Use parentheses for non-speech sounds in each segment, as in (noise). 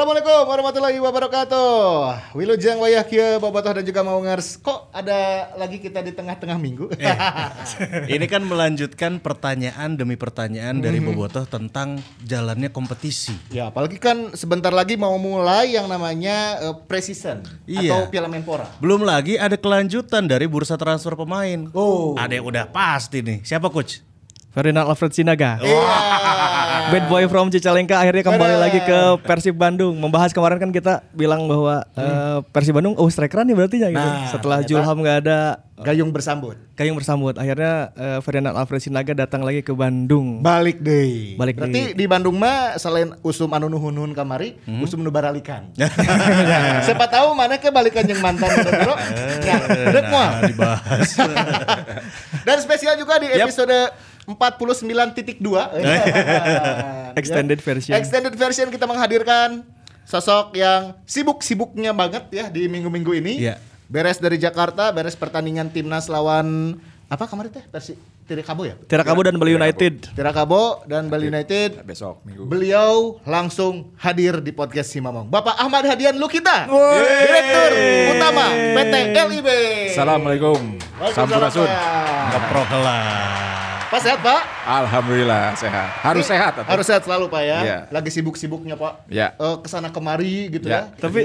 Assalamualaikum warahmatullahi wabarakatuh. Wilujeng wayah kia bobotoh dan juga mau ngers. Kok ada lagi kita di tengah-tengah minggu? (laughs) Ini kan melanjutkan pertanyaan demi pertanyaan dari Mhm. Bobotoh tentang jalannya kompetisi. ya, apalagi kan sebentar lagi mau mulai yang namanya uh, preseason Iya. atau Piala Menpora. Belum lagi ada kelanjutan dari bursa transfer pemain. Oh. Ada yang udah pasti nih. Siapa coach? Ferdinand Alfred Sinaga. Iya. (laughs) Bad boy from Cicalengka akhirnya kembali Bener. lagi ke Persib Bandung. Membahas kemarin kan kita bilang bahwa eh, Persib Bandung oh striker nih berarti ya gitu. Hmm. Nah, Setelah Julham nggak ada Gayung bersambut. Gayung bersambut. Akhirnya eh, Ferdinand Alfred Sinaga datang lagi ke Bandung. Balik deh. Balik Berarti di Bandung mah selain usum anu nuhun kamari, Hmm. usum nu baralikan. (laughs) Siapa tahu mana ke balikan yang mantan bro. Ya, dek moal. dibahas. (laughs) Dan spesial juga di episode 49.2 (laughs) Extended version. Extended version kita menghadirkan sosok yang sibuk-sibuknya banget ya di minggu-minggu ini. Iya. Beres dari Jakarta, beres pertandingan timnas lawan apa kemarin teh? Persi Tirakabo ya? Tirakabo dan Bali United. Tirakabo dan Bali United. besok minggu. Beliau langsung hadir di podcast Simamong. Bapak Ahmad Hadian Lukita, Direktur Utama PT LIB. Assalamualaikum. Sampurasun. Keprok lah. Pak sehat Pak? Alhamdulillah sehat. Harus Ini sehat. atau? Harus sehat selalu Pak ya. Iya. Lagi sibuk-sibuknya Pak. Ya. Eh, ke sana kemari gitu ya. Ya. Tapi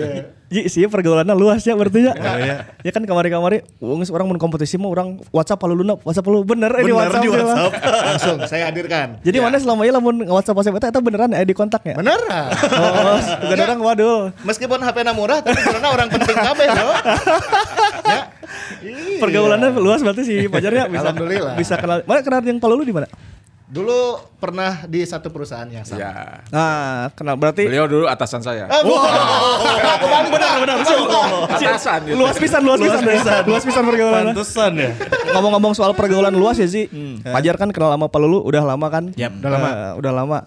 Ji, sih pergaulannya luas ya berarti ya. Oh, iya. ya kan kemari-kamari wong geus orang mun kompetisi mah orang WhatsApp palu luna, WhatsApp palu bener, eh, di Bener WhatsApp. di. WhatsApp. (laughs) Langsung saya hadirkan. Jadi mana selama ini lamun WhatsApp WhatsApp eta beneran ya di kontaknya? Beneran. Oh, (laughs) juga orang waduh. Meskipun HP-na murah tapi karena orang penting kabeh loh. (laughs) ya. Iya. Pergaulannya luas berarti sih pajarnya bisa Alhamdulillah. bisa kenal. Mana kenal yang palu lu di mana? Dulu pernah di satu perusahaan yang sama. Ya. Nah, kenal berarti Beliau dulu atasan saya. Ah, wow. Kembali benar benar. Atasan gitu. luas pisan, luas pisan, luas pisan pergaulan. Pantesan ya. Ngomong-ngomong soal pergaulan luas ya sih. Pajar kan kenal sama Palulu udah lama kan? Yap. udah lama. udah lama.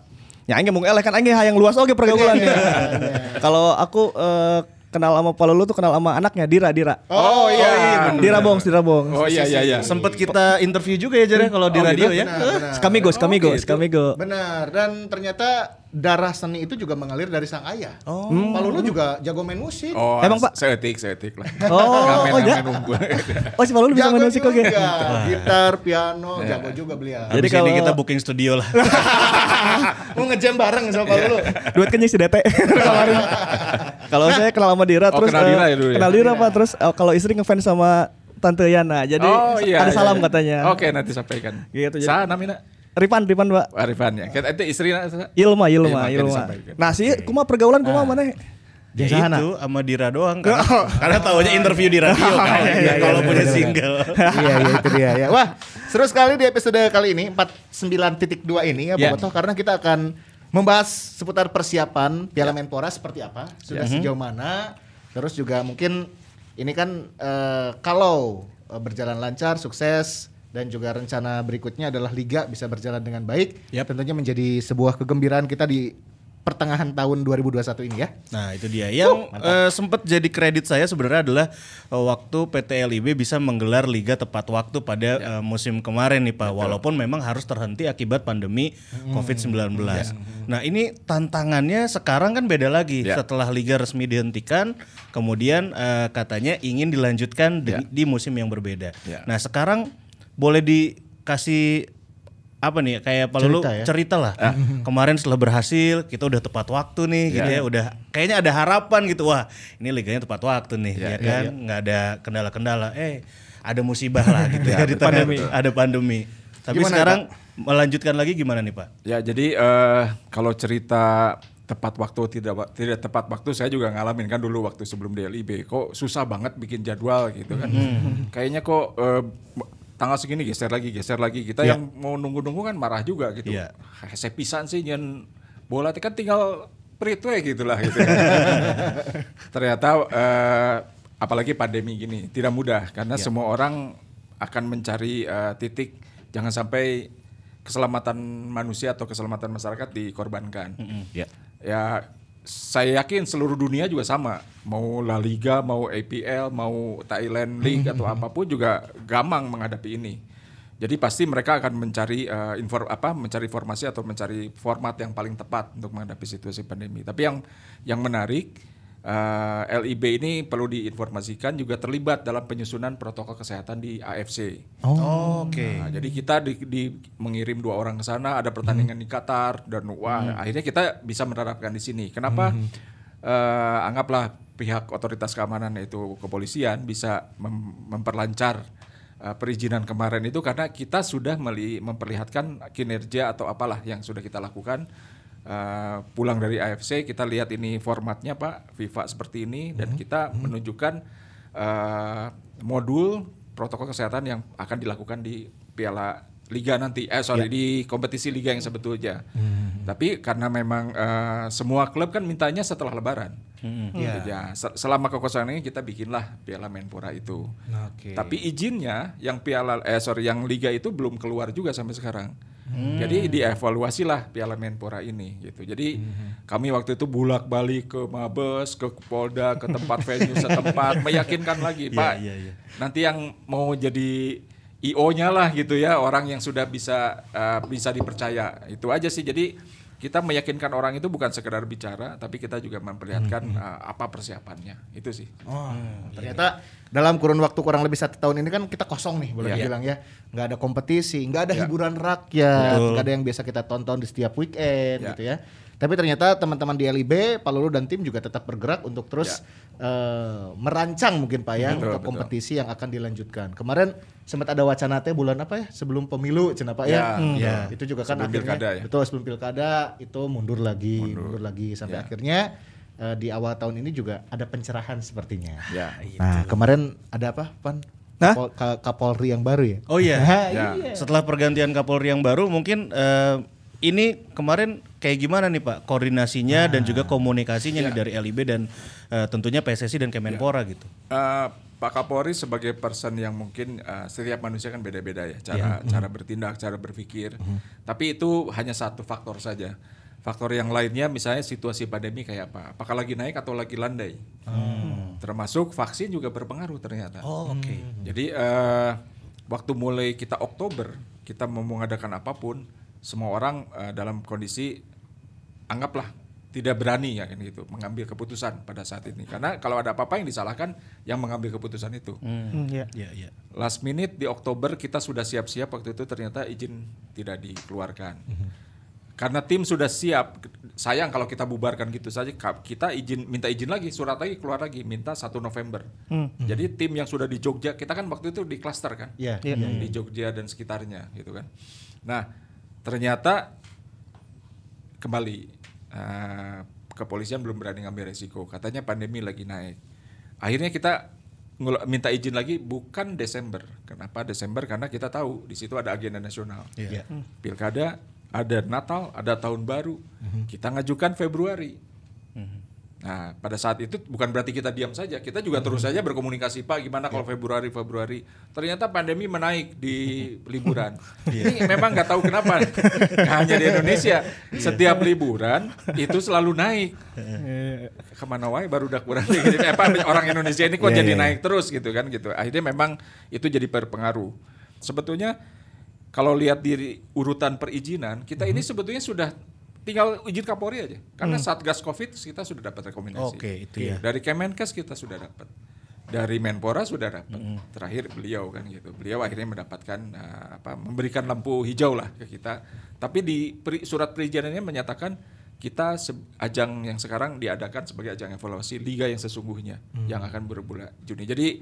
Ya aing mau eleh kan aing yang luas oke pergaulannya. Kalau aku eh, kenal sama Palulu tuh kenal sama anaknya Dira Dira. Oh iya. Dira Bongs, Dira Bongs. Oh iya iya iya. Sempet kita interview juga ya Jare kalau di Oh, radio gitu? ya. Skamigo, Skamigo, Skamigo. Benar dan ternyata darah seni itu juga mengalir dari sang ayah. Oh. Palulu juga jago main musik. Oh, Emang, Pak? Seetik, seetik lah. Oh, (laughs) Ngamen, oh, ya? Oh si Palulu bisa Jago main musik juga. oke. Gitar, piano, jago juga beliau. Jadi kalau- kita booking studio lah. (laughs) Mau ngejam bareng sama Palulu. Duit kenyang si Dete (laughs) kemarin. Kalau saya kenal sama Dira Oh, terus kenal eh, Dira ya dulu ya? Kenal Dira Pak terus eh, kalau istri ngefans sama Tante Yana. Jadi Oh iya. ada iya, salam iya. katanya. Oke, nanti sampaikan. Gitu, jadi- Sa namina Ripan, Ripan, Pak. Arifan ya. Kita itu istri Ilma, Iya, Ilma, Ilma. Nah, sih kumaha pergaulan kumaha mana? Ya itu sama Dira doang kan. (laughs) Karena tahunya interview di radio (laughs) kan. Kalau punya single. (laughs) iya iya itu dia ya. Wah, seru sekali di episode kali ini 49.2 ini ya. Bobotoh karena kita akan membahas seputar persiapan Piala Menpora seperti apa, sudah sejauh mana. Terus juga mungkin ini kan eh, kalau eh, berjalan lancar, sukses dan juga rencana berikutnya adalah liga bisa berjalan dengan baik. Yap. Tentunya menjadi sebuah kegembiraan kita di pertengahan tahun 2021 ini ya. Nah itu dia yang eh, sempat jadi kredit saya sebenarnya adalah eh, waktu PT LIB bisa menggelar liga tepat waktu pada eh, musim kemarin nih Pak. Walaupun memang harus terhenti akibat pandemi COVID-19. Nah ini tantangannya sekarang kan beda lagi Ya. setelah liga resmi dihentikan, kemudian eh, katanya ingin dilanjutkan di, Ya. di musim yang berbeda. Ya. Nah sekarang boleh dikasih apa nih kayak Pak Lulu Cerita ya? cerita lah. Kemarin setelah berhasil kita udah tepat waktu nih gitu ya, udah kayaknya ada harapan gitu. Wah, ini liganya tepat waktu nih ya, kan, nggak ada kendala-kendala. Eh, ada musibah lah gitu ya, (laughs) di tengah ada pandemi. Tapi Gimana, sekarang melanjutkan lagi gimana nih, Pak? Ya, jadi eh, kalau cerita tepat waktu tidak tidak tepat waktu saya juga ngalamin kan dulu waktu sebelum DLIB kok susah banget bikin jadwal gitu kan. Kayaknya kok eh, tanggal segini geser lagi geser lagi kita yang mau nunggu-nunggu kan marah juga gitu. Iya. Hese pisan sih nyen bola kan tinggal print we gitu gitu. (laughs) Ternyata eh, apalagi pandemi gini tidak mudah karena semua orang akan mencari eh, titik jangan sampai keselamatan manusia atau keselamatan masyarakat dikorbankan. Ya. Ya saya yakin seluruh dunia juga sama. Mau La Liga, mau APL, mau Thailand League atau apa pun juga gampang menghadapi ini. Jadi pasti mereka akan mencari uh, infor, apa mencari informasi atau mencari format yang paling tepat untuk menghadapi situasi pandemi. Tapi yang yang menarik uh, LIB ini perlu diinformasikan juga terlibat dalam penyusunan protokol kesehatan di AFC. Oh, Oke. Nah, jadi kita di, di- mengirim dua orang ke sana, ada pertandingan di Qatar dan wah akhirnya kita bisa menerapkan di sini. Kenapa? Eh, anggaplah pihak otoritas keamanan yaitu kepolisian bisa mem- memperlancar eh, perizinan kemarin itu karena kita sudah memperlihatkan kinerja atau apalah yang sudah kita lakukan. Eh, pulang dari AFC kita lihat ini formatnya Pak FIFA seperti ini dan kita menunjukkan eh, modul protokol kesehatan yang akan dilakukan di Piala Liga nanti, eh sorry di kompetisi liga yang sebetulnya. Tapi karena memang eh, semua klub kan mintanya setelah Lebaran. Gitu ya. Se- Selama kekosongan ini kita bikinlah Piala Menpora itu. Oke. Tapi izinnya yang Piala eh sorry yang liga itu belum keluar juga sampai sekarang. Jadi dievaluasi lah Piala Menpora ini gitu. Jadi kami waktu itu bolak-balik ke Mabes, ke Polda, ke tempat venue setempat (laughs) meyakinkan lagi, Pak. Nanti yang mau jadi IO-nya lah gitu ya, orang yang sudah bisa eh, bisa dipercaya. Itu aja sih. Jadi kita meyakinkan orang itu bukan sekedar bicara, tapi kita juga memperlihatkan eh, apa persiapannya. Itu sih. Oh, ternyata dalam kurun waktu kurang lebih satu tahun ini kan kita kosong nih boleh Iya. dibilang ya, nggak ada kompetisi, nggak ada hiburan rakyat, nggak ada yang biasa kita tonton di setiap weekend Ya. gitu ya. Tapi ternyata teman-teman di LIB, Pak Lulu dan tim juga tetap bergerak untuk terus eh, merancang mungkin Pak ya Betul, untuk betul. kompetisi yang akan dilanjutkan. Kemarin sempat ada wacana teh bulan apa ya sebelum pemilu cina Pak ya. Ya, Hmm. ya. Itu juga kan Sebelum akhirnya pilkada ya. betul sebelum pilkada itu mundur lagi, mundur, lagi sampai Ya. akhirnya eh, di awal tahun ini juga ada pencerahan sepertinya. Ya. Nah, kemarin ada apa, Pan? Hah? Kapol- Ka- Kapolri yang baru ya? Oh iya. Nah, (laughs) Ya. iya. Setelah pergantian Kapolri yang baru mungkin eh, ini kemarin kayak gimana nih Pak koordinasinya dan juga komunikasinya nih dari LIB dan eh, tentunya PSSI dan Kemenpora gitu. Eh, Pak Kapolri sebagai person yang mungkin eh, setiap manusia kan beda-beda ya cara cara bertindak, cara berpikir. Tapi itu hanya satu faktor saja. Faktor yang lainnya misalnya situasi pandemi kayak apa? Apakah lagi naik atau lagi landai? Termasuk vaksin juga berpengaruh ternyata. Oh oke. Jadi eh, waktu mulai kita Oktober kita mau mengadakan apa pun, semua orang eh, dalam kondisi anggaplah tidak berani ya kan gitu mengambil keputusan pada saat ini. Karena kalau ada apa-apa yang disalahkan yang mengambil keputusan itu. Hmm, ya. Iya iya. Last minute di Oktober kita sudah siap-siap waktu itu ternyata izin tidak dikeluarkan. Karena tim sudah siap, sayang kalau kita bubarkan gitu saja, kita izin minta izin lagi, surat lagi keluar lagi, minta 1 November. Jadi tim yang sudah di Jogja, kita kan waktu itu di klaster kan, Iya. di Jogja dan sekitarnya gitu kan. Nah ternyata kembali eh, kepolisian belum berani ngambil resiko, katanya pandemi lagi naik. Akhirnya kita minta izin lagi bukan Desember. Kenapa Desember? Karena kita tahu di situ ada agenda nasional. Iya. Pilkada, ada Natal, ada Tahun Baru. Kita ngajukan Februari. Nah, pada saat itu bukan berarti kita diam saja, kita juga terus saja berkomunikasi, Pak, gimana kalau Februari, Februari. Ternyata pandemi menaik di (laughs) liburan. Ini memang nggak tahu kenapa, Nggak hanya di Indonesia. Setiap liburan itu selalu naik. Ke mana wae baru udah kurang gitu. Eh, apa, orang Indonesia ini kok Iya, jadi iya, naik terus gitu kan gitu. Akhirnya memang itu jadi berpengaruh. Sebetulnya kalau lihat di urutan perizinan, kita ini sebetulnya sudah tinggal izin Kapolri aja. Karena Satgas Covid kita sudah dapat rekomendasi. Oke, itu ya. Dari Kemenkes kita sudah dapat. Dari Menpora sudah dapat. Terakhir beliau kan gitu. Beliau akhirnya mendapatkan eh, apa memberikan lampu hijau lah ke kita. Tapi di peri- surat perizinannya menyatakan kita se- ajang yang sekarang diadakan sebagai ajang evaluasi liga yang sesungguhnya yang akan berbulan Juni. Jadi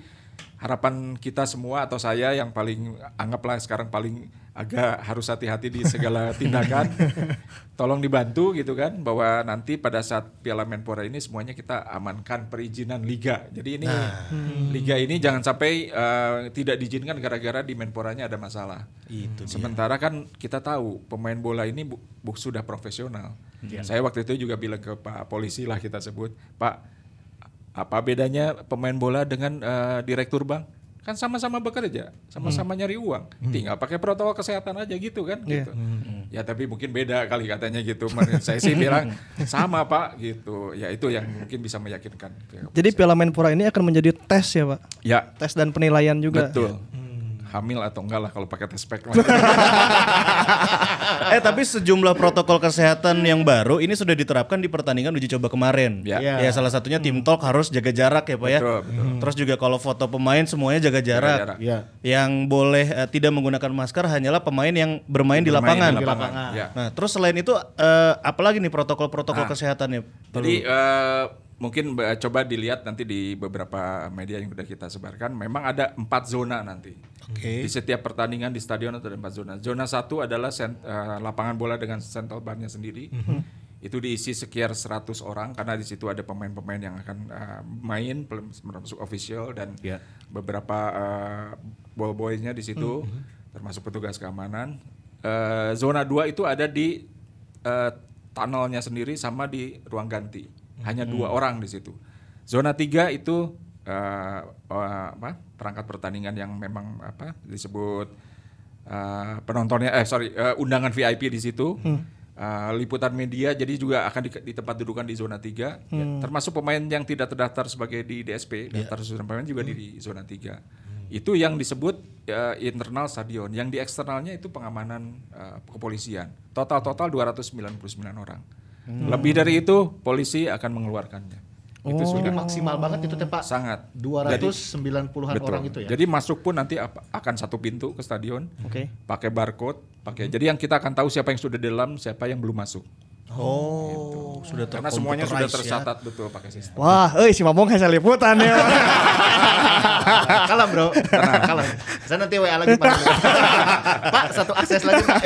harapan kita semua atau saya yang paling anggaplah sekarang paling agak harus hati-hati di segala (laughs) tindakan. Tolong dibantu gitu kan bahwa nanti pada saat Piala Menpora ini semuanya kita amankan perizinan liga. Jadi ini liga ini jangan sampai eh, tidak diizinkan gara-gara di Menporanya ada masalah. Itu dia. Sementara kan kita tahu pemain bola ini bu, bu- sudah profesional. Saya waktu itu juga bilang ke Pak polisi lah kita sebut, Pak apa bedanya pemain bola dengan eh, direktur bank? Kan sama-sama bekerja, sama-sama nyari uang. Tinggal pakai protokol kesehatan aja gitu kan. Gitu. Ya tapi mungkin beda kali katanya gitu. Menurut (laughs) saya sih bilang sama Pak gitu. Ya itu yang mungkin bisa meyakinkan. Jadi Piala Menpora ini akan menjadi tes ya Pak? Ya Tes dan penilaian juga. betul. Hamil atau enggak lah kalau pakai tes pack. (laughs) eh tapi sejumlah protokol kesehatan yang baru ini sudah diterapkan di pertandingan uji coba kemarin. Ya. Ya, salah satunya tim talk harus jaga jarak ya Pak ya. Betul, betul. Terus juga kalau foto pemain semuanya jaga jarak. jarak. Iya. Yang boleh eh, tidak menggunakan masker hanyalah pemain yang bermain, di Bermain lapangan. di lapangan. Ya. Nah, terus selain itu eh, apalagi nih protokol-protokol Ah. kesehatannya? Jadi eh, mungkin coba dilihat nanti di beberapa media yang sudah kita sebarkan, memang ada empat zona nanti. Oke. Di setiap pertandingan di stadion ada empat zona. Zona satu adalah sen- eh, lapangan bola dengan central barnya sendiri. Itu diisi sekitar 100 orang karena di situ ada pemain-pemain yang akan eh, main termasuk official dan Ya. beberapa eh, ball boy-nya di situ termasuk petugas keamanan. Eh, zona 2 itu ada di eh, tunnelnya sendiri sama di ruang ganti. Hanya dua orang di situ. Zona 3 itu eh, eh, apa? perangkat pertandingan yang memang apa disebut eh, penontonnya eh sorry eh, undangan VIP di situ. Eh, liputan media jadi juga akan di, di tempat dudukan di zona 3 termasuk pemain yang tidak terdaftar sebagai di DSP daftar susunan pemain juga di, di zona 3 itu yang disebut eh, internal stadion. Yang di eksternalnya itu pengamanan eh, kepolisian. Total total 299 orang lebih dari itu polisi akan mengeluarkannya itu Itu sudah maksimal banget itu teh Pak. sangat 290-an Betul. orang itu ya. Jadi masuk pun nanti akan satu pintu ke stadion, Oke. pakai barcode, pakai. Jadi yang kita akan tahu siapa yang sudah di dalam, siapa yang belum masuk. Oh, sudah Karena semuanya sudah ya. tercatat betul pakai sistem. Wah, eh si Mamong hasil liputan ya. (laughs) Kalem bro, kalem. Saya nanti WA lagi Pak. (laughs) Pak satu akses lagi. Pak.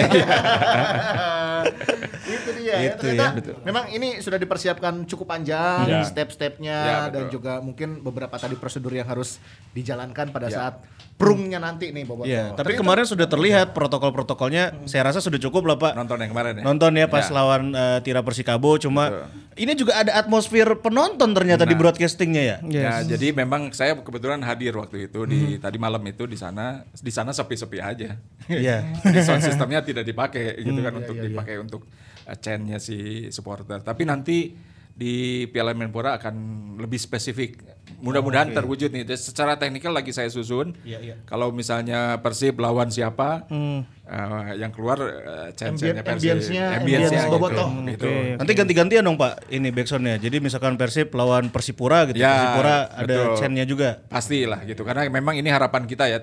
Itu dia. ya. Itu Ternyata ya. memang ini sudah dipersiapkan cukup panjang Ya. step-stepnya Ya, dan juga mungkin beberapa tadi prosedur yang harus dijalankan pada Ya. saat prungnya nanti nih Boboto. Iya, tapi kemarin sudah terlihat protokol-protokolnya. Saya rasa sudah cukup lah Pak. Nonton yang kemarin ya. Nonton ya pas Ya. lawan eh, Tira Persikabo cuma Betul. ini juga ada atmosfer penonton ternyata di broadcastingnya ya. Ya, jadi memang saya kebetulan hadir waktu itu di tadi malam itu di sana di sana sepi-sepi aja. Iya. (laughs) Jadi sound sistemnya tidak dipakai gitu kan untuk dipakai untuk uh, chant-nya si supporter. Tapi nanti di Piala Menpora akan lebih spesifik. Mudah-mudahan terwujud nih. Jadi secara teknikal lagi saya susun. Kalau misalnya Persib lawan siapa, uh, yang keluar uh, chant-chantnya Ambien- Persib. ambience-nya, Ambience-nya ambience Boboto. Gitu. Nanti ganti-gantian dong Pak ini backsoundnya. Jadi misalkan Persib lawan Persipura gitu. Ya, Persipura ada chant-nya juga. Pastilah gitu karena memang ini harapan kita ya.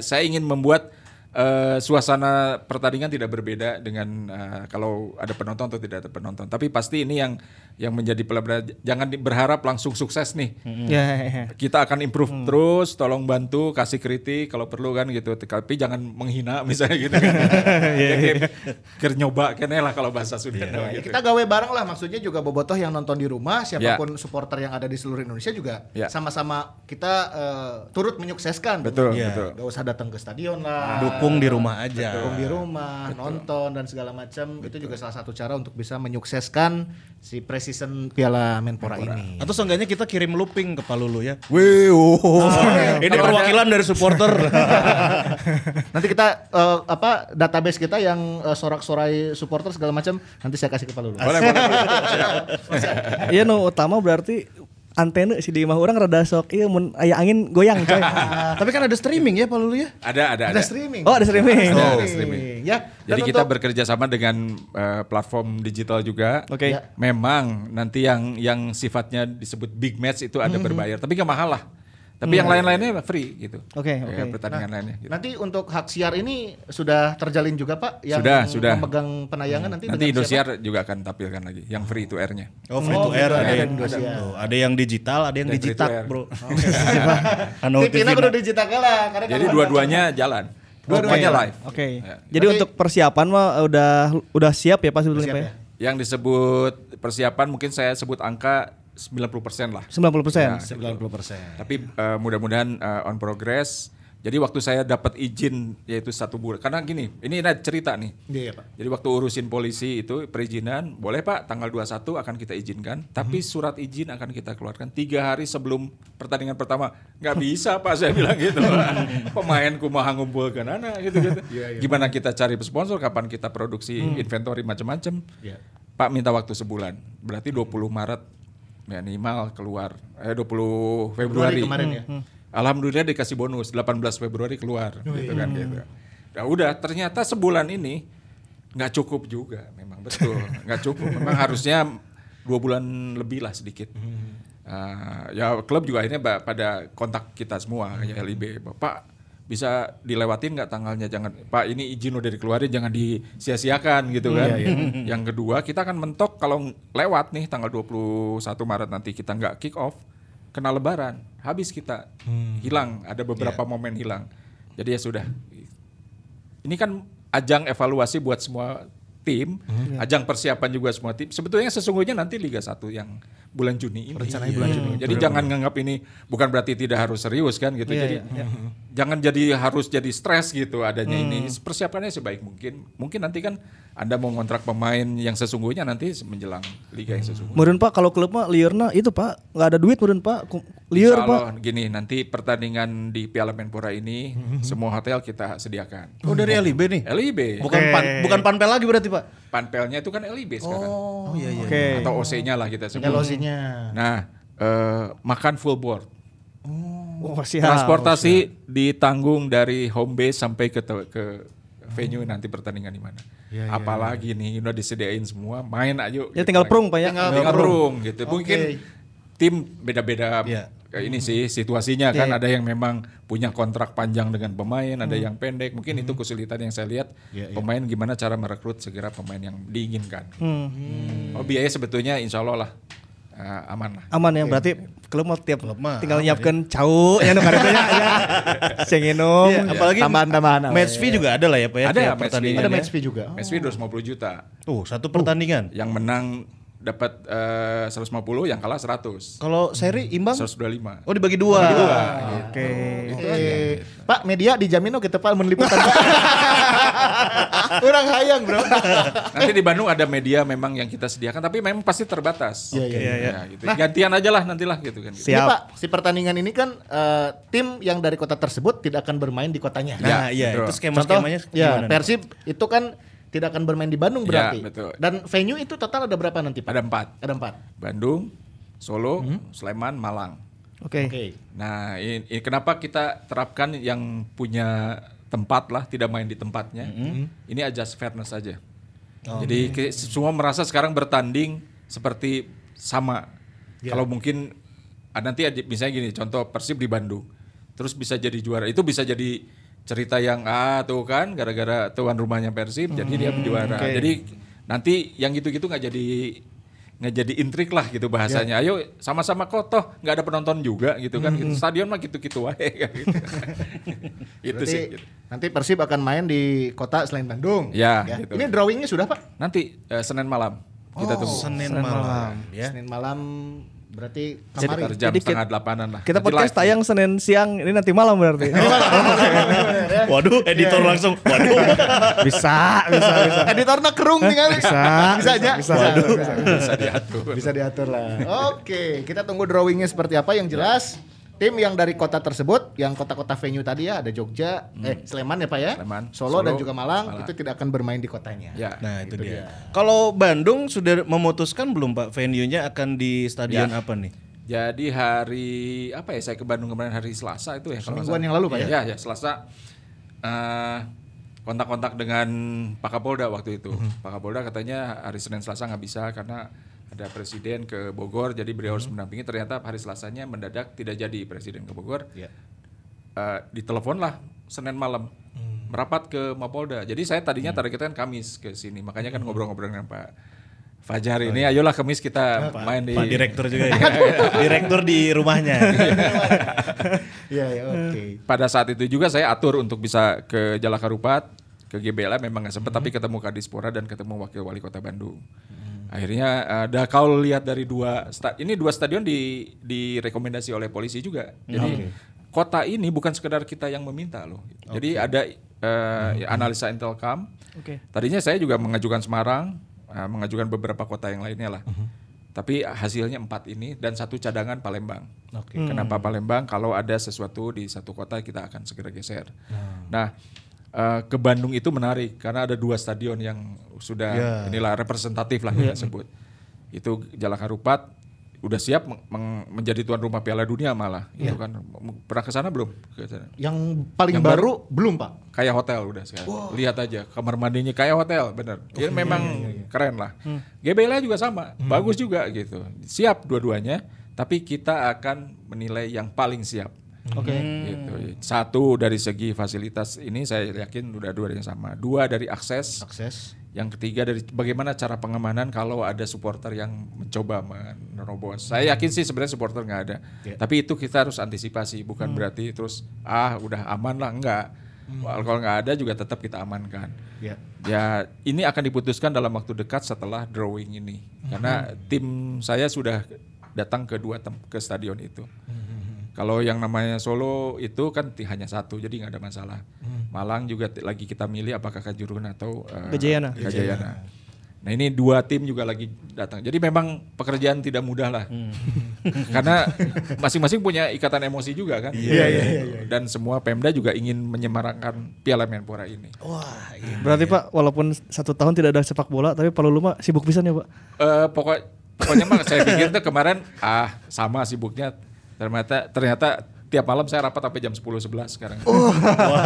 Saya ingin membuat eh, suasana pertandingan tidak berbeda dengan eh, kalau ada penonton atau tidak ada penonton. Tapi pasti ini yang yang menjadi pelajaran. Jangan berharap langsung sukses nih. Ya, ya. Kita akan improve terus, tolong bantu, kasih kritik kalau perlu kan gitu. Tapi jangan menghina (laughs) misalnya gitu kan. (laughs) Ya, kayak- kayak nyoba kene lah kalau bahasa Sunda. Ya, gitu. kita gawe bareng lah maksudnya juga bobotoh yang nonton di rumah siapa pun supporter yang ada di seluruh Indonesia juga Ya. sama-sama kita eh, turut menyukseskan Betul, Iya. betul. Gak usah datang ke stadion lah Dukung di rumah aja. dukung di rumah nonton dan segala macam itu juga salah satu cara untuk bisa menyukseskan si preseason Piala Menpora, ini Atau seenggaknya kita kirim looping ke Palulu ya. Wih, oh. (laughs) ini perwakilan dari supporter. (laughs) nanti kita eh, apa database kita yang eh, sorak-sorai supporter segala macam nanti saya kasih ke Pak Lulu Boleh, boleh, boleh. (laughs) Iya no utama berarti antena si di imah orang rada sok iya mun aya angin goyang coy. (laughs) Tapi kan ada streaming ya Palulu ya. Ada, ada, ada ada. streaming Oh, ada streaming. Ada, Oh. ada streaming. ya Jadi kita untuk- bekerja sama dengan eh, platform digital juga. Oke. Ya. Memang nanti yang yang sifatnya disebut big match itu ada Hmm. berbayar, tapi nggak mahal lah. Tapi yang lain-lainnya free gitu. Oke, Ya, oke. pertandingan lainnya. Gitu. Nanti untuk hak siar ini sudah terjalin juga Pak yang Sudah, sudah. memegang penayangan nanti Nanti dengan siapa? Indosiar juga akan tampilkan lagi, yang free to air-nya. Oh, free Oh, to air gitu, ada, ada yang Indosiar. tuh, ada yang digital, ada yang Ada digital, air. Bro. anu TV-nya TV kudu digital lah karena Jadi dua-duanya jalan. Dua-duanya live. Oke. Ya. Jadi untuk persiapan mah udah udah siap ya Pak sebetulnya Siap Pak ya. ya? Yang disebut persiapan mungkin saya sebut angka 90% lah. 90%. Ya. 90%. Tapi eh, mudah-mudahan eh, on progress Jadi waktu saya dapat izin yaitu satu bulan. Karena gini, ini ada cerita nih. Iya, Pak. Jadi waktu urusin polisi itu perizinan, boleh Pak tanggal 21 akan kita izinkan, tapi surat izin akan kita keluarkan tiga hari sebelum pertandingan pertama. Nggak bisa Pak saya bilang gitu. (laughs) Pemainku mau ngumpulkan anak gitu gitu. Gimana kita cari sponsor, kapan kita produksi inventory macam-macam. Iya. Pak minta waktu sebulan. Berarti 20 Maret minimal keluar. Eh 20 Februari. Februari kemarin ya. Alhamdulillah dikasih bonus 18 Februari keluar gitu kan gitu. Nah udah ternyata sebulan ini nggak cukup juga memang betul (laughs) nggak cukup memang harusnya dua bulan lebih lah sedikit. Ah, ya klub juga akhirnya pada kontak kita semua kayak LIB Bapak bisa dilewatin nggak tanggalnya? Jangan Pak ini izin udah dikeluarin jangan disia-siakan gitu kan. (laughs) Yang kedua kita akan mentok kalau lewat nih tanggal 21 Maret nanti kita nggak kick off kena lebaran habis kita hilang ada beberapa momen hilang. Jadi ya sudah. Ini kan ajang evaluasi buat semua tim ajang persiapan juga semua tim. Sebetulnya sesungguhnya nanti Liga 1 yang bulan Juni ini Rencananya bulan Juni. jadi jangan nganggap ini bukan berarti tidak harus serius kan gitu jadi jangan jadi harus jadi stres gitu adanya ini persiapannya sebaik mungkin mungkin nanti kan anda mau ngontrak pemain yang sesungguhnya nanti menjelang liga yang sesungguhnya Meureun Pak kalau klub mah liurna itu Pak nggak ada duit meureun Pak. Liur Pak. Gini nanti pertandingan di Piala Menpora ini semua hotel kita sediakan. Oh dari LIB nih. LIB. Bukan pan, bukan panpel lagi berarti Pak. Panpelnya itu kan LIB sekarang. Oh iya iya. Oke. Atau OC-nya lah kita sebut. LOC-nya. Nah, eh, makan full board. Oh, siap. Transportasi ditanggung dari home base sampai ke ke venue nanti pertandingan di mana. Apalagi nih udah disediain semua, main aja. Ya tinggal prung Pak ya. tinggal, tinggal room gitu. Mungkin tim beda-beda kayak ini sih situasinya kan ada yang memang punya kontrak panjang dengan pemain, ada yang pendek. Mungkin itu kesulitan yang saya lihat pemain gimana cara merekrut segera pemain yang diinginkan. Oh biaya sebetulnya insya Allah lah eh, aman lah. Aman ya berarti klub mah tiap mah tinggal nyiapkan cau ya nu karetanya ya. (laughs) Sing nginum. Iya, apalagi Tambahan-tambahan. match fee juga ada lah ya Pak ya. Ada tiap match fee. pertandingan Ada ya. match fee juga. Match fee 250 juta. Tuh satu pertandingan. Yang menang dapat eh, 150, yang kalah 100. Kalau seri imbang 125. Oh dibagi dua. Oke. Eh, Pak media dijamin oke tepal meliputan (laughs) Pak. Orang hayang bro. Nanti di Bandung ada media memang yang kita sediakan, tapi memang pasti terbatas. Iya, iya, Ya, iya. gitu. Gantian aja lah nantilah gitu kan. gitu. Ini Siap. Pak, si pertandingan ini kan eh, tim yang dari kota tersebut tidak akan bermain di kotanya. Nah, Ya, iya betul. itu Contoh, skema-skemanya ya? Persib itu kan tidak akan bermain di Bandung Ya, berarti. betul. Dan venue itu total ada berapa nanti Pak? Ada empat. Ada empat. Bandung, Solo, Hmm. Sleman, Malang. Oke. Oke. Nah, ini, ini kenapa kita terapkan yang punya tempat lah, tidak main di tempatnya. Ini adjust fairness saja. Jadi ke- semua merasa sekarang bertanding seperti sama. Kalau mungkin ah, nanti aja- misalnya gini, contoh Persib di Bandung, terus bisa jadi juara. Itu bisa jadi cerita yang ah tuh kan gara-gara tuan rumahnya Persib, jadi dia juara. Jadi nanti yang gitu-gitu nggak jadi nggak jadi intrik lah gitu bahasanya. Ayo sama-sama kotoh, nggak ada penonton juga gitu kan. Gitu. Stadion mah gitu-gitu wae kan (laughs) gitu. itu sih. gitu. nanti Persib akan main di kota selain Bandung. Ya, gitu. Ini drawingnya sudah Pak? Nanti eh, Senin malam kita tunggu. Senin malam ya. Senin malam berarti Sekitar kemarin. jam Jadi setengah delapanan lah. Kita Nanti podcast live. tayang Senin siang ini nanti malam berarti. (laughs) Waduh, editor langsung. Waduh. bisa, bisa, bisa. Editornya kerung tinggal. Bisa. Bisa aja. Bisa. Bisa. bisa diatur. Bisa diatur lah. Oke, kita tunggu drawingnya seperti apa yang jelas. Tim yang dari kota tersebut, yang kota-kota venue tadi ya, ada Jogja, eh Sleman ya Pak ya, Sleman, Solo, dan Solo, juga Malang, Malang. itu tidak akan bermain di kotanya. Ya. Nah itu dia. Kalau Bandung sudah memutuskan belum Pak venue-nya akan di stadion Ya. apa nih? Jadi hari apa ya saya ke Bandung kemarin hari Selasa itu ya kalau salah. yang lalu, Pak, ya? Ya, ya Selasa eh, kontak-kontak dengan Pak Kapolda waktu itu. Mhm. Pak Kapolda katanya hari Senin Selasa nggak bisa karena ada presiden ke Bogor jadi beliau harus mendampingi ternyata hari Selasanya mendadak tidak jadi presiden ke Bogor. Ya. Eh, ditelepon lah Senin malam Hmm. merapat ke Mapolda. Jadi saya tadinya targetnya kan Kamis ke sini. Makanya kan Hmm. ngobrol-ngobrol dengan Pak Fajar ini. Ayolah Kamis kita main di Pak direktur juga ya. (laughs) direktur di rumahnya. (laughs) Iya, ya, oke. pada saat itu juga saya atur untuk bisa ke Jalak Harupat, ke GBLA memang nggak sempat, Hmm. tapi ketemu Kadispora dan ketemu Wakil Wali Kota Bandung. Akhirnya ada kalau lihat dari dua sta- ini dua stadion di direkomendasi oleh polisi juga. Jadi kota ini bukan sekedar kita yang meminta loh. Jadi ada eh, analisa Intelcam. Oke. Tadinya saya juga mengajukan Semarang, eh, mengajukan beberapa kota yang lainnya lah. Tapi hasilnya empat ini dan satu cadangan Palembang. Kenapa Palembang? Kalau ada sesuatu di satu kota kita akan segera geser. Nah, eh, ke Bandung itu menarik karena ada dua stadion yang sudah inilah representatif lah kita sebut. Itu Jalak Harupat udah siap menjadi tuan rumah Piala Dunia malah. Itu kan pernah ke sana belum? Yang paling Yang baru, belum Pak. Kayak hotel udah sekarang. Lihat aja kamar mandinya kayak hotel, bener. Ya memang keren lah. GBLA juga sama, bagus juga gitu. Siap dua-duanya, tapi kita akan menilai yang paling siap. Oke. Gitu. Satu dari segi fasilitas ini saya yakin udah dua-duanya sama. Dua dari akses. Akses. Yang ketiga dari bagaimana cara pengamanan kalau ada supporter yang mencoba menerobos. Saya yakin sih sebenarnya supporter nggak ada. Tapi itu kita harus antisipasi, bukan berarti terus ah udah aman lah enggak. Kalau nggak ada juga tetap kita amankan. Ya. Ya ini akan diputuskan dalam waktu dekat setelah drawing ini. Karena tim saya sudah datang ke dua tem- ke stadion itu. Kalau yang namanya Solo itu kan ti- hanya satu, jadi nggak ada masalah. Malang juga lagi kita milih apakah Kajurun atau Gajayana. Gajayana. Nah ini dua tim juga lagi datang. Jadi memang pekerjaan tidak mudah lah. (laughs) Karena masing-masing punya ikatan emosi juga kan. Iya, iya, Dan semua Pemda juga ingin menyemarakkan Piala Menpora ini. Berarti Pak, walaupun satu tahun tidak ada sepak bola, tapi Palu Luma sibuk pisan ya Pak. Eh pokok pokoknya mah saya pikir tuh kemarin ah sama sibuknya ternyata ternyata tiap malam saya rapat sampai jam 10 11 sekarang.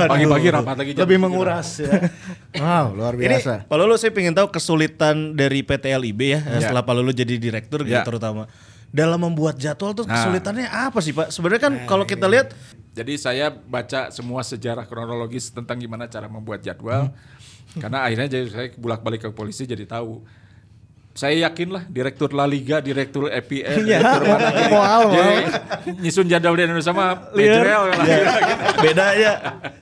Pagi-pagi rapat lagi jam Lebih 7. menguras ya. (laughs) wow, luar biasa. Ini Pak Lulu saya pengen tahu kesulitan dari PT LIB ya Ya. setelah Pak Lulu jadi direktur gitu Ya. terutama dalam membuat jadwal tuh Nah. kesulitannya apa sih Pak? Sebenarnya kan kalau kita lihat Jadi saya baca semua sejarah kronologis tentang gimana cara membuat jadwal. Karena akhirnya jadi saya bolak-balik ke polisi jadi tahu. Saya yakin lah direktur La Liga, direktur EPL, direktur mana. (laughs) Mual, Jadi nyusun jadwal di Indonesia mah Majrel lah. (laughs) beda ya.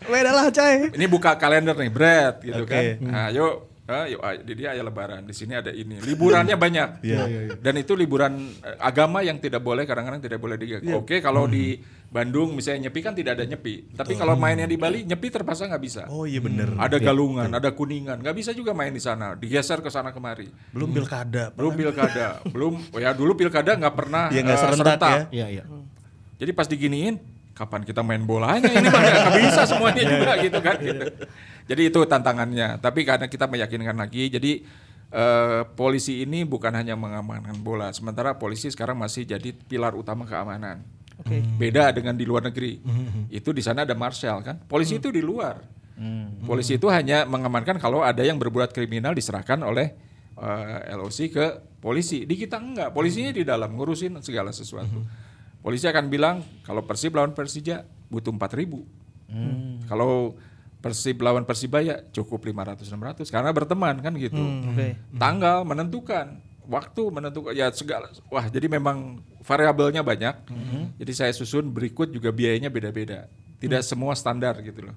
Beda lah, Cai. Ini buka kalender nih, Brad gitu Oke. kan. Nah, yuk Ah, yuk, ah, di dia ayah lebaran, di sini ada ini. Liburannya (laughs) banyak. Dan itu liburan eh, agama yang tidak boleh kadang-kadang tidak boleh di Oke, kalau di Bandung misalnya nyepi kan tidak ada nyepi. Tapi kalau mainnya di Bali nyepi terpaksa nggak bisa. Oh iya bener. Ada galungan, ada kuningan, nggak bisa juga main di sana. Digeser ke sana kemari. Belum pilkada. Pak. Belum pilkada, belum. Oh ya dulu pilkada nggak pernah Ya, nggak eh, serentak ya. Iya, iya. jadi pas diginiin, kapan kita main bolanya? Ini mah nggak bisa semuanya juga gitu kan. Gitu. Jadi itu tantangannya. Tapi karena kita meyakinkan lagi, jadi eh, polisi ini bukan hanya mengamankan bola. Sementara polisi sekarang masih jadi pilar utama keamanan. Beda dengan di luar negeri. Itu di sana ada marshal kan. Polisi itu di luar. Polisi itu hanya mengamankan kalau ada yang berbuat kriminal diserahkan oleh eh, LOC ke polisi. Di kita enggak. Polisinya di dalam ngurusin segala sesuatu. Polisi akan bilang kalau Persib lawan Persija butuh 4000. Kalau Persib lawan Persibaya cukup 500 600 karena berteman kan gitu. Oke. Tanggal menentukan, waktu menentukan ya segala wah jadi memang variabelnya banyak. Jadi saya susun berikut juga biayanya beda-beda. Tidak semua standar gitu loh.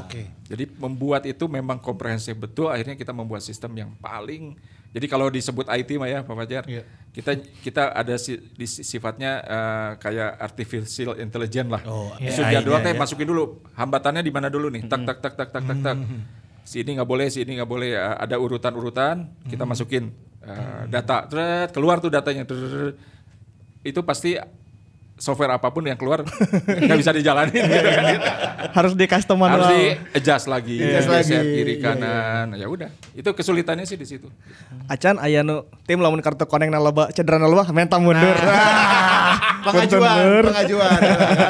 Oke. Jadi membuat itu memang komprehensif betul. Akhirnya kita membuat sistem yang paling. Jadi kalau disebut IT mah ya Pak Fajar, kita kita ada si, di, sifatnya eh, kayak artificial intelligence lah. Oh, Susun AI-nya jadwal teh ya. masukin dulu hambatannya di mana dulu nih. Tak tak tak tak tak tak tak. Si ini nggak boleh, si ini nggak boleh. Eh, Ada urutan-urutan, kita masukin eh, data. Tret, keluar tuh datanya. Tret, itu pasti software apa pun yang keluar nggak bisa dijalanin gitu kan. Harus di custom manual. harus di adjust lagi, Adjust geser lagi, kiri iya, kanan, ya udah. Itu kesulitannya sih di situ. Acan aya nu tim lamun kartu koneng na loba cedera na loba menta mundur. (laughs) pengajuan, Bener. pengajuan,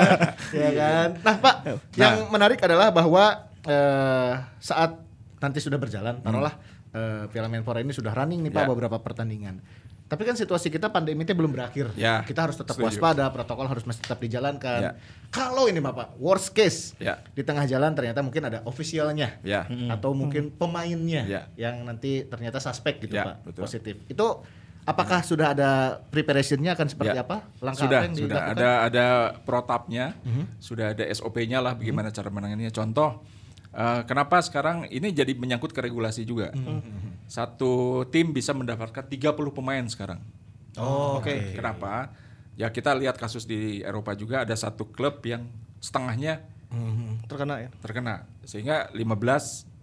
(laughs) ya kan. Nah, Pak, yang menarik adalah bahwa eh, saat nanti sudah berjalan, taruhlah eh, Piala Menpora ini sudah running nih Pak Ya. beberapa pertandingan. Tapi kan situasi kita pandemi itu belum berakhir. Ya, Kita harus tetap setuju. waspada, protokol harus masih tetap dijalankan. Ya. Kalau ini Bapak, worst case Ya. di tengah jalan ternyata mungkin ada ofisialnya Ya. atau mungkin pemainnya Ya. yang nanti ternyata suspek gitu Ya, Pak, betul. positif. Itu apakah sudah ada preparationnya akan seperti Ya. apa? Langkah sudah, apa yang sudah dilakukan? ada ada protapnya, sudah ada SOP-nya lah bagaimana cara menanganinya. Contoh, eh, kenapa sekarang ini jadi menyangkut ke regulasi juga. Satu tim bisa mendapatkan 30 pemain sekarang. Oh, oke. Kenapa? Ya kita lihat kasus di Eropa juga ada satu klub yang setengahnya Terkena ya. terkena sehingga 15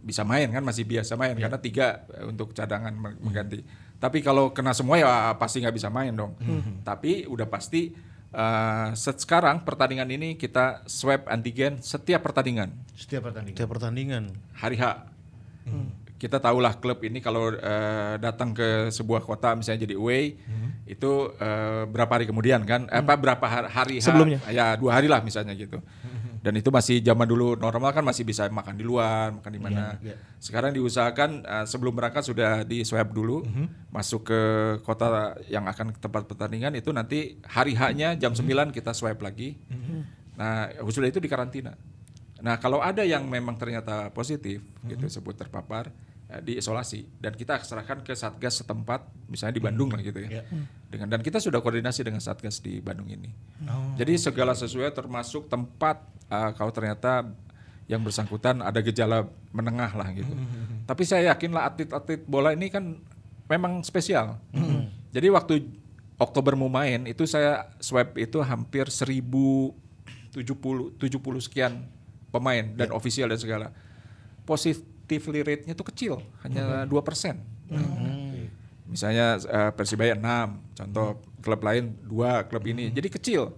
bisa main kan masih biasa main karena tiga eh, untuk cadangan meng- mengganti. Tapi kalau kena semua ya pasti nggak bisa main dong. Tapi udah pasti eh, set sekarang pertandingan ini kita swab antigen setiap pertandingan Setiap pertandingan. Setiap pertandingan. hari H. Kita tahulah klub ini kalau eh, datang ke sebuah kota misalnya jadi away itu eh, berapa hari kemudian kan? Eh, Apa berapa har- hari? Sebelumnya. Ya dua hari lah misalnya gitu. Dan itu masih zaman dulu normal kan masih bisa makan di luar, makan di mana. Sekarang diusahakan eh, sebelum berangkat sudah di swab dulu, masuk ke kota yang akan ke tempat pertandingan itu nanti hari H-nya jam 9 kita swab lagi. Nah, sudah itu di karantina. Nah, kalau ada yang memang ternyata positif gitu sebut terpapar diisolasi dan kita serahkan ke satgas setempat misalnya di Bandung lah gitu ya. Dengan dan kita sudah koordinasi dengan satgas di Bandung ini. Jadi segala sesuai termasuk tempat eh, kalau ternyata yang bersangkutan ada gejala menengah lah gitu. Tapi saya yakinlah atlet-atlet bola ini kan memang spesial. Jadi waktu Oktober mau main itu saya swab itu hampir 1070 70 sekian pemain dan ofisial dan segala. Positivity rate-nya itu kecil, hanya 2 persen. Misalnya eh, Persibaya 6, contoh klub lain 2, klub ini. Jadi kecil.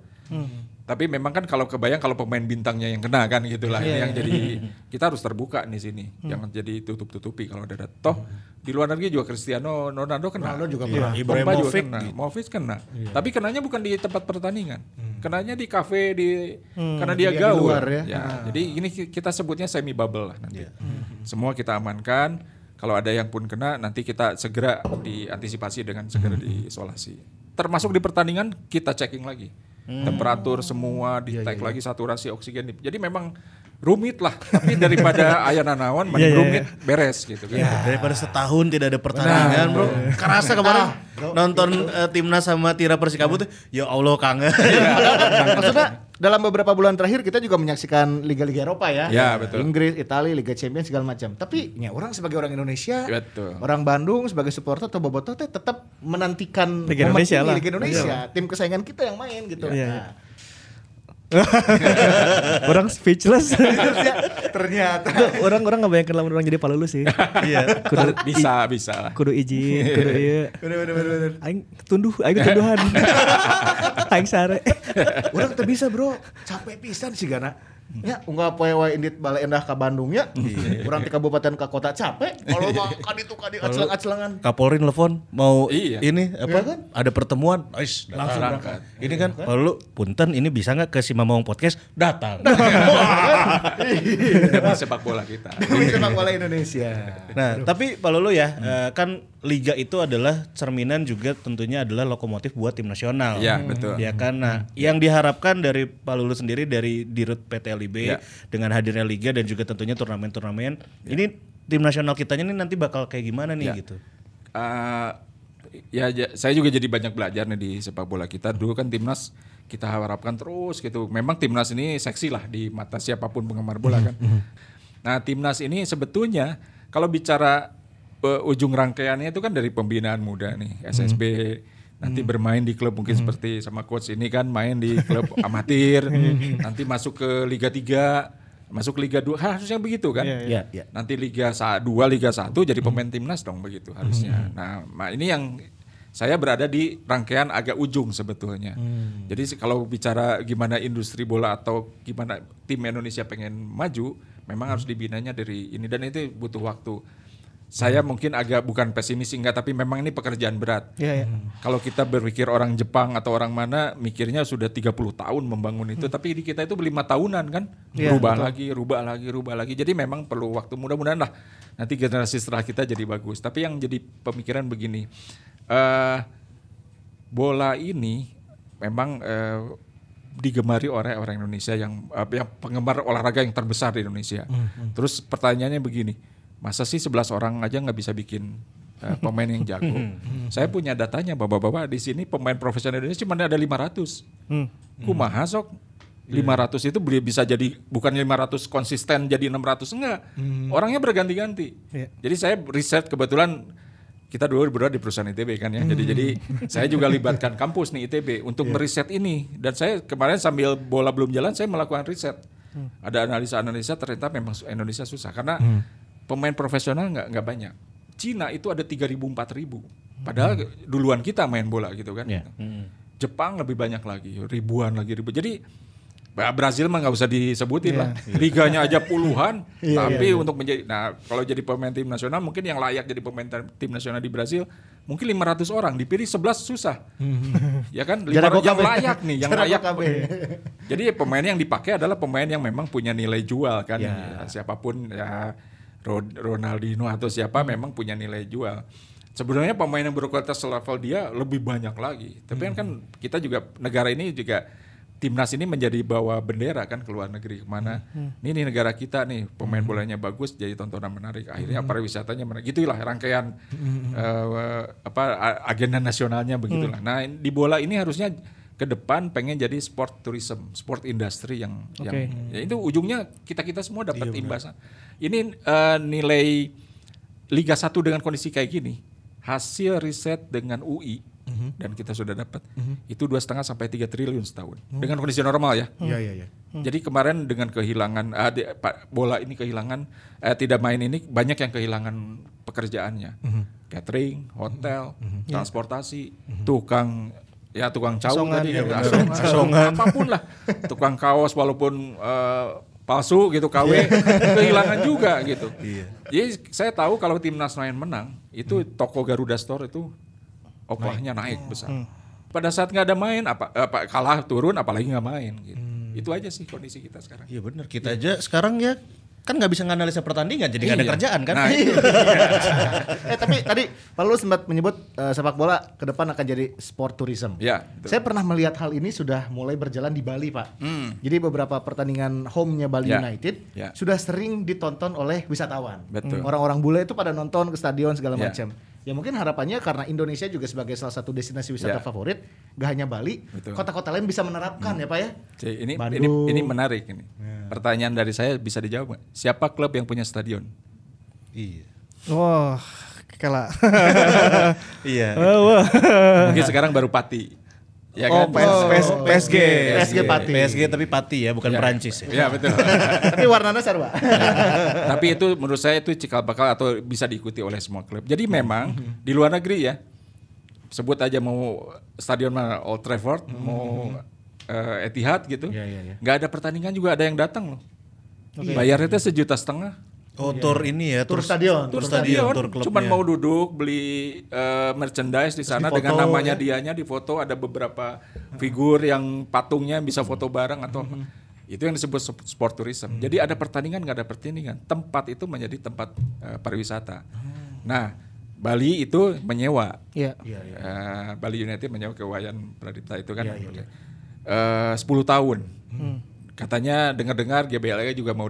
Tapi memang kan kalau kebayang kalau pemain bintangnya yang kena kan gitulah ini yang jadi (laughs) kita harus terbuka di sini, jangan jadi tutup-tutupi kalau ada toh di luar negeri juga Cristiano Ronaldo kena. Ronaldo juga Iya, pernah. Pogba juga Ibrahimovic kena. Movic kena. Tapi kenanya bukan di tempat pertandingan. Kenanya di kafe di karena dia Dia di gaul. luar ya. Ya, Jadi ini ki- kita sebutnya semi bubble lah nanti. Semua kita amankan. Kalau ada yang pun kena nanti kita segera diantisipasi dengan segera diisolasi. Termasuk di pertandingan kita checking lagi. Temperatur semua di tag lagi saturasi oksigen. Jadi memang rumit lah. Tapi daripada (laughs) ayah nanawan mending rumit beres gitu kan. Daripada setahun tidak ada pertandingan, Bro. Kerasa kemarin nonton eh, timnas sama Tira Persikabo tuh, ya Allah kangen. Maksudnya dalam beberapa bulan terakhir kita juga menyaksikan liga-liga Eropa ya. Ya, betul. Inggris, Italia, Liga Champions segala macam. Tapi ya orang sebagai orang Indonesia, Betul. orang Bandung sebagai supporter atau bobotoh teh tetap menantikan Liga Indonesia ini, lah. Liga Indonesia, tim kesayangan kita yang main gitu. Iya, Nah, (laughs) orang speechless. (laughs) ternyata orang orang nggak bayangkan lamun orang jadi palulu sih. Iya. Kudu Bisa, bisa kudu izin, kudu iya. bener bener bener. bener. Aing tunduh, aing tunduhan. (laughs) aing sare. Orang tuh bisa bro, capek pisan sih Gana. Ya, unggah poe wae indit bale endah ka Bandung ya. Urang ti kabupaten ka kota capek. Kalau mah ka ditu ka di acelang-acelangan. Kapolri nelfon mau Iya. ini apa? Iya kan? Ada pertemuan. Ais, Langsung berangkat. Ini kan lalu punten ini bisa nggak ke si Mamong podcast? Datang. Demi sepak bola kita. Demi sepak bola Indonesia. Nah, tapi Pak Lulu ya, eh, kan liga itu adalah cerminan juga tentunya adalah lokomotif buat tim nasional. Ya, betul. Ya kan. Nah, yang diharapkan dari Pak Lulu sendiri dari Dirut PT LIB Ya. dengan hadirnya liga dan juga tentunya turnamen-turnamen, ini tim nasional kitanya ini nanti bakal kayak gimana nih Ya. gitu. Eh, ya, saya juga jadi banyak belajar nih di sepak bola kita. Dulu kan timnas kita harapkan terus gitu. Memang timnas ini seksi lah di mata siapa pun penggemar bola kan. (laughs) Nah timnas ini sebetulnya kalau bicara eh, ujung rangkaiannya itu kan dari pembinaan muda nih SSB. Nanti bermain di klub mungkin seperti sama coach ini kan main di klub (laughs) amatir. Nanti masuk ke Liga 3, masuk Liga 2 harusnya begitu kan? Iya, iya. Nanti Liga 2, Liga 1 jadi pemain timnas dong begitu harusnya. Nah, ma- ini yang saya berada di rangkaian agak ujung sebetulnya. Jadi se- kalau bicara gimana industri bola atau gimana tim Indonesia pengen maju, memang harus dibinanya dari ini dan itu butuh waktu. Saya mungkin agak bukan pesimis enggak tapi memang ini pekerjaan berat. Iya, iya. Kalau kita berpikir orang Jepang atau orang mana mikirnya sudah 30 tahun membangun itu tapi di kita itu lima tahunan kan. Iya, rubah lagi, rubah lagi, rubah lagi. Jadi memang perlu waktu mudah-mudahan lah nanti generasi setelah kita jadi bagus. Tapi yang jadi pemikiran begini. eh bola ini memang eh, digemari oleh orang Indonesia yang eh, yang penggemar olahraga yang terbesar di Indonesia. Terus pertanyaannya begini, masa sih 11 orang aja nggak bisa bikin eh, pemain yang jago? Saya punya datanya, bapak-bapak di sini pemain profesional Indonesia cuma ada 500. Hmm. Kumaha sok? 500 itu beli- bisa jadi bukan 500 konsisten jadi 600 enggak. Orangnya berganti-ganti. Iya. Jadi saya riset kebetulan kita dulu berdua di perusahaan ITB kan ya. Jadi jadi saya juga libatkan kampus nih ITB untuk meriset ini dan saya kemarin sambil bola belum jalan saya melakukan riset. Ada analisa-analisa ternyata memang Indonesia susah karena pemain profesional nggak nggak banyak. Cina itu ada 3000 4000. Padahal duluan kita main bola gitu kan. Iya. Jepang lebih banyak lagi, ribuan lagi ribu. Jadi Brazil mah nggak usah disebutin lah. Liganya aja puluhan. (laughs) tapi untuk menjadi nah kalau jadi pemain tim nasional mungkin yang layak jadi pemain tim- nasional di Brazil mungkin 500 orang, dipilih 11 susah. ya kan? Jarak 500 yang OKB. layak nih, yang layak. OKB. Jadi pemain yang dipakai adalah pemain yang memang punya nilai jual kan. Ya, siapa pun ya Ronaldinho atau siapa memang punya nilai jual. Sebenarnya pemain yang berkualitas selevel dia lebih banyak lagi. Tapi kan kan kita juga negara ini juga timnas ini menjadi bawa bendera kan ke luar negeri ke mana. Ini nih negara kita nih pemain bolanya bagus jadi tontonan menarik. Akhirnya pariwisatanya menarik. Gitulah rangkaian eh, apa a- agenda nasionalnya begitulah. Nah di bola ini harusnya ke depan pengen jadi sport tourism, sport industry yang yang ya itu ujungnya kita kita semua dapat imbasan. Ini eh, nilai Liga 1 dengan kondisi kayak gini, hasil riset dengan UI dan kita sudah dapat itu dua setengah sampai tiga triliun setahun. Dengan kondisi normal ya. Iya iya iya. Jadi kemarin dengan kehilangan ah, di- bola ini kehilangan eh, tidak main ini banyak yang kehilangan pekerjaannya, catering, hotel, transportasi, tukang ya tukang cawu tadi, ya, asongan, asongan, apa pun lah, tukang kaos walaupun eh, palsu gitu KW kehilangan juga gitu. Jadi saya tahu kalau timnas main menang itu toko Garuda Store itu oklahnya naik besar. Pada saat nggak ada main apa, apa kalah turun apalagi nggak main gitu. Itu aja sih kondisi kita sekarang. Iya benar. Kita aja sekarang ya kan nggak bisa nganalisa pertandingan jadi nggak ada Iya. kerjaan kan. Nah, (laughs) eh tapi tadi Pak Lulu sempat menyebut eh, sepak bola ke depan akan jadi sport tourism. Ya, betul. Saya pernah melihat hal ini sudah mulai berjalan di Bali, Pak. Jadi beberapa pertandingan home-nya Bali Ya. United Ya. sudah sering ditonton oleh wisatawan. Betul. Orang-orang bule itu pada nonton ke stadion segala Ya. macam. Ya mungkin harapannya karena Indonesia juga sebagai salah satu destinasi wisata Ya. favorit, gak hanya Bali, kota-kota lain bisa menerapkan ya, Pak ya. Jadi ini ini Bandung. ini menarik ini. Pertanyaan dari saya bisa dijawab nggak? Siapa klub yang punya stadion? Iya. Wah, kalah. (laughs) Iya. Mungkin sekarang baru Pati. Ya oh, kan? PS, PS, PSG. PSG Pati. PSG tapi Pati ya, bukan Ya. Perancis ya. Ya betul. (laughs) Tapi warnanya sarwa. (laughs) Tapi itu menurut saya itu cikal bakal atau bisa diikuti oleh semua klub. Jadi memang di luar negeri ya, sebut aja mau stadion mana Old Trafford, mau eh, Etihad gitu, nggak ada pertandingan juga ada yang datang loh. Bayarnya itu sejuta setengah. Oh, tur ini ya, Tur stadion. Tur stadion, stadion, tur klubnya. cuman mau duduk beli eh, merchandise di sana difoto, dengan namanya dianya di foto ada beberapa figur yang patungnya bisa foto bareng atau apa. (laughs) Itu yang disebut sp- sport tourism. Jadi ada pertandingan nggak ada pertandingan. Tempat itu menjadi tempat eh, pariwisata. Nah, Bali itu menyewa. Iya. Eh, Bali United menyewa ke Wayan Pradipta itu kan. Oke. Eh, 10 tahun. Katanya dengar-dengar GBLA juga mau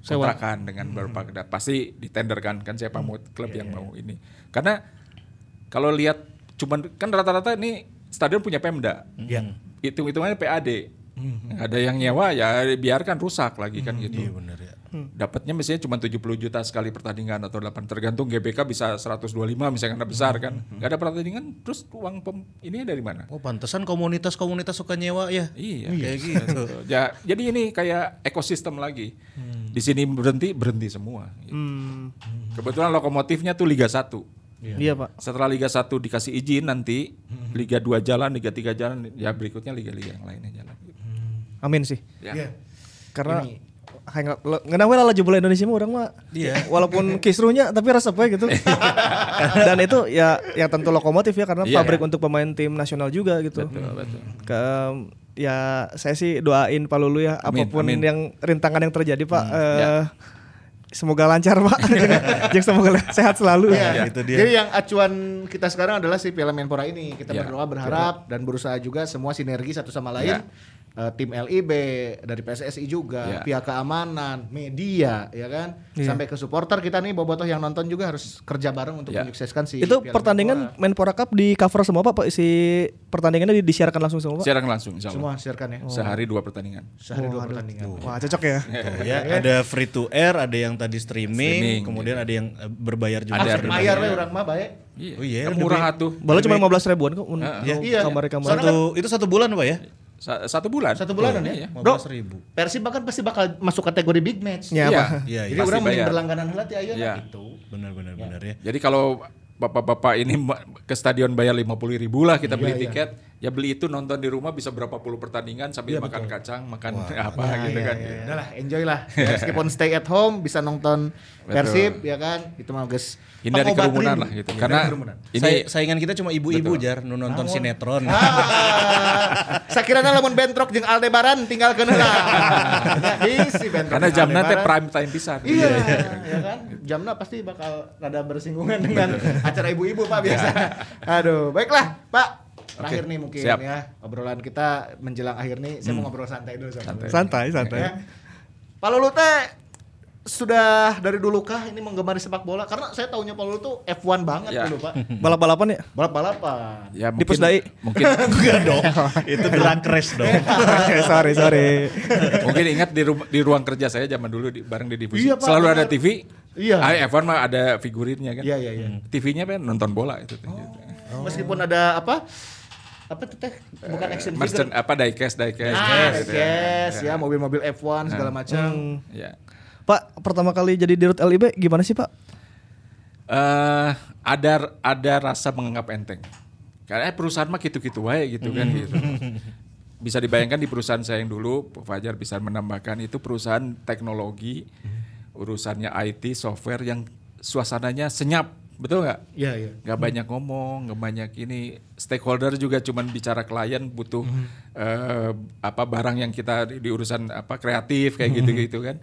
dikontrakan dengan beberapa kedai. Pasti ditenderkan kan siapa mau klub yang mau ini. Karena kalau lihat cuman kan rata-rata ini stadion punya Pemda. Hitung-hitungannya PAD. Ada yang nyewa ya biarkan rusak lagi kan gitu. Iya benar ya. Dapatnya misalnya cuma 70 juta sekali pertandingan atau 8 tergantung GBK bisa 125 misalnya karena besar kan. Nggak ada pertandingan terus uang pem, ini dari mana? Oh, pantesan komunitas-komunitas suka nyewa ya. Iya, Kayak gitu. (laughs) ya, jadi ini kayak ekosistem lagi. Di sini berhenti berhenti semua. gitu. Hmm. Kebetulan lokomotifnya tuh Liga 1. Iya, Pak. Setelah Liga 1 dikasih izin nanti Liga 2 jalan, Liga 3 jalan, ya berikutnya liga-liga yang lainnya jalan. Amin sih. Ya. Karena hanya ngenawe lah laju bola Indonesia mah orang mah. Iya. (laughs) Walaupun kisruhnya tapi resep we gitu. (laughs) Dan itu ya yang tentu lokomotif ya karena Iya, pabrik iya. untuk pemain tim nasional juga gitu. Betul, betul. Ke ya saya sih doain Pak Lulu ya Amin, apa pun amin. yang rintangan yang terjadi Pak eh, ya. semoga lancar Pak. (laughs) Jeung semoga sehat selalu. Iya. itu dia. Jadi yang acuan kita sekarang adalah si Piala Menpora ini. Kita Ya. berdoa berharap dan berusaha juga semua sinergi satu sama lain. Ya. Eh, tim LIB, dari PSSI juga, Ya. pihak keamanan, media, ya kan, Iya. sampai ke supporter kita nih bobotoh yang nonton juga harus kerja bareng untuk Ya. menyukseskan si Itu Piala pertandingan Menpora. Cup di cover semua Pak, Pak isi pertandingannya di- disiarkan langsung semua Pak. Siaran langsung insya Allah. semua siarkan ya. Sehari dua pertandingan. Sehari dua pertandingan. Wah, cocok ya. (laughs) Tuh, ya, ada free to air, ada yang tadi streaming, Streaming, kemudian ada yang eh, berbayar juga. Ada bayar we urang mah bae. Iya. Oh iya, murah atuh. Baru cuma 15 ribuan kok. oh, Iya. Kamar-kamar. Soalnya Satu, itu satu bulan pak ya? Sa- Satu bulan. Satu bulanan ya. Iya. Bro, 15 ribu. Persib bahkan pasti bakal masuk kategori big match. Ya, Iya. apa? Iya, Jadi orang mending berlangganan heula ti ayeuna Iya. gitu. Benar, benar, benar ya. Jadi kalau bapak-bapak ini ke stadion bayar 50 ribu lah kita beli Iya, tiket, ya beli itu nonton di rumah bisa berapa puluh pertandingan sambil Iya, makan kacang, makan (laughs) apa Ya, gitu ya, kan. ya. Udah lah, enjoy lah. (laughs) Meskipun stay at home bisa nonton Persib ya kan. Itu mah guys. Hindari pengobat kerumunan lah gitu. Hindari Karena kerumunan. ini saingan kita cuma ibu-ibu jar nonton sinetron. Ah, (laughs) sakirana lamun bentrok jeung Aldebaran tinggal keun heula. Ya, isi bentrok. karena jamnya teh prime time pisan. Iya, ya kan? Jamnya pasti bakal rada bersinggungan dengan (laughs) acara ibu-ibu Pak biasa. Aduh, baiklah Pak. Terakhir nih mungkin siap. ya obrolan kita menjelang akhir nih. Saya mau ngobrol santai dulu sama Santai, santai. Ya. Pak Lulu teh sudah dari dulu kah ini menggemari sepak bola? Karena saya tahunya Pak Lulu tuh F1 banget Ya. dulu Pak. (laughs) Balap-balapan ya? Balap-balapan. Ya Di mungkin Pusdai. mungkin (laughs) Enggak dong. (laughs) itu drag race dong. sorry, sorry. mungkin ingat di ru- di ruang kerja saya zaman dulu di, bareng di divisi Iya, Pak, selalu ada. TV. Iya. Ah, F1 mah ada figurinnya kan. Iya, iya, iya. TV-nya kan nonton bola itu. tuh. Meskipun ada apa? Apa tuh teh? Bukan action Merchant figure. apa diecast diecast. Ah, gitu yes, ya. ya mobil-mobil F1 segala macam. Ya. Pak, pertama kali jadi dirut LIB gimana sih Pak? eh ada ada rasa menganggap enteng. Karena eh, perusahaan mah gitu-gitu wae gitu kan gitu. Bisa dibayangkan di perusahaan saya yang dulu, Pak Fajar bisa menambahkan itu perusahaan teknologi, urusannya IT, software yang suasananya senyap, betul nggak? Iya, iya. Nggak banyak ngomong, nggak banyak ini. Stakeholder juga cuman bicara klien butuh eh, apa barang yang kita di, di urusan apa kreatif kayak gitu-gitu kan.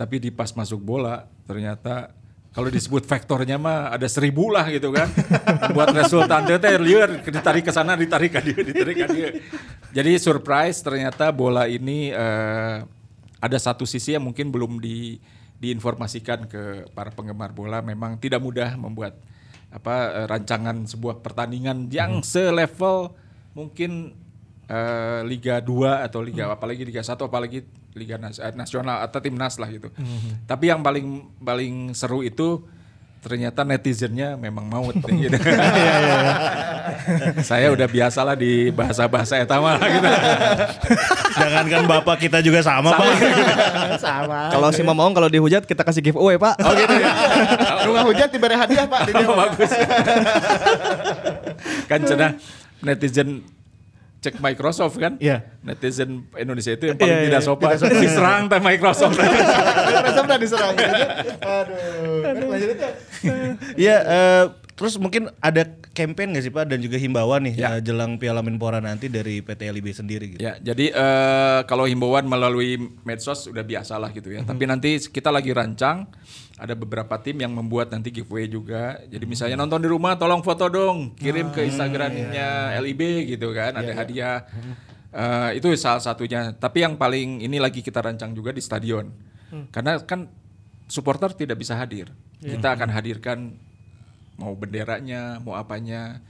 Tapi di pas masuk bola ternyata kalau disebut faktornya mah ada seribu lah gitu kan. (laughs) Buat resultan teh lieur ditarik ke sana, ditarik ke dia, ditarik ke dia. Jadi surprise ternyata bola ini eh, ada satu sisi yang mungkin belum di diinformasikan ke para penggemar bola memang tidak mudah membuat apa eh, rancangan sebuah pertandingan yang selevel mungkin eh, Liga 2 atau Liga apalagi Liga 1 apalagi Liga nas- eh, nasional atau timnas lah gitu. Tapi yang paling paling seru itu ternyata netizennya memang maut gitu. (laughs) (laughs) Saya udah biasa lah di bahasa-bahasa etama lah gitu. (laughs) Jangankan bapak kita juga sama, pak. Sama. Kalau si Mamong kalau dihujat kita kasih giveaway Pak. Oh gitu ya. Rumah hujan diberi hadiah Pak Oh, bagus. kan cenah netizen cek Microsoft kan? Iya. Netizen Indonesia itu yang paling Iya, tidak iya, sopan. Diserang teh Microsoft. Microsoft udah diserang. (laughs) Aduh. Lanjut itu. Iya, eh, terus mungkin ada campaign nggak sih pak dan juga himbauan nih Ya. eh, jelang Piala Menpora nanti dari PT LIB sendiri gitu. ya, jadi eh, kalau himbauan melalui medsos udah biasa lah gitu ya. Tapi nanti kita lagi rancang ada beberapa tim yang membuat nanti giveaway juga. Jadi misalnya nonton di rumah tolong foto dong, kirim ke Instagramnya LIB gitu kan, ada hadiah. Eh, itu salah satunya. Tapi yang paling ini lagi kita rancang juga di stadion. Karena kan supporter tidak bisa hadir. Kita akan hadirkan mau benderanya, mau apanya.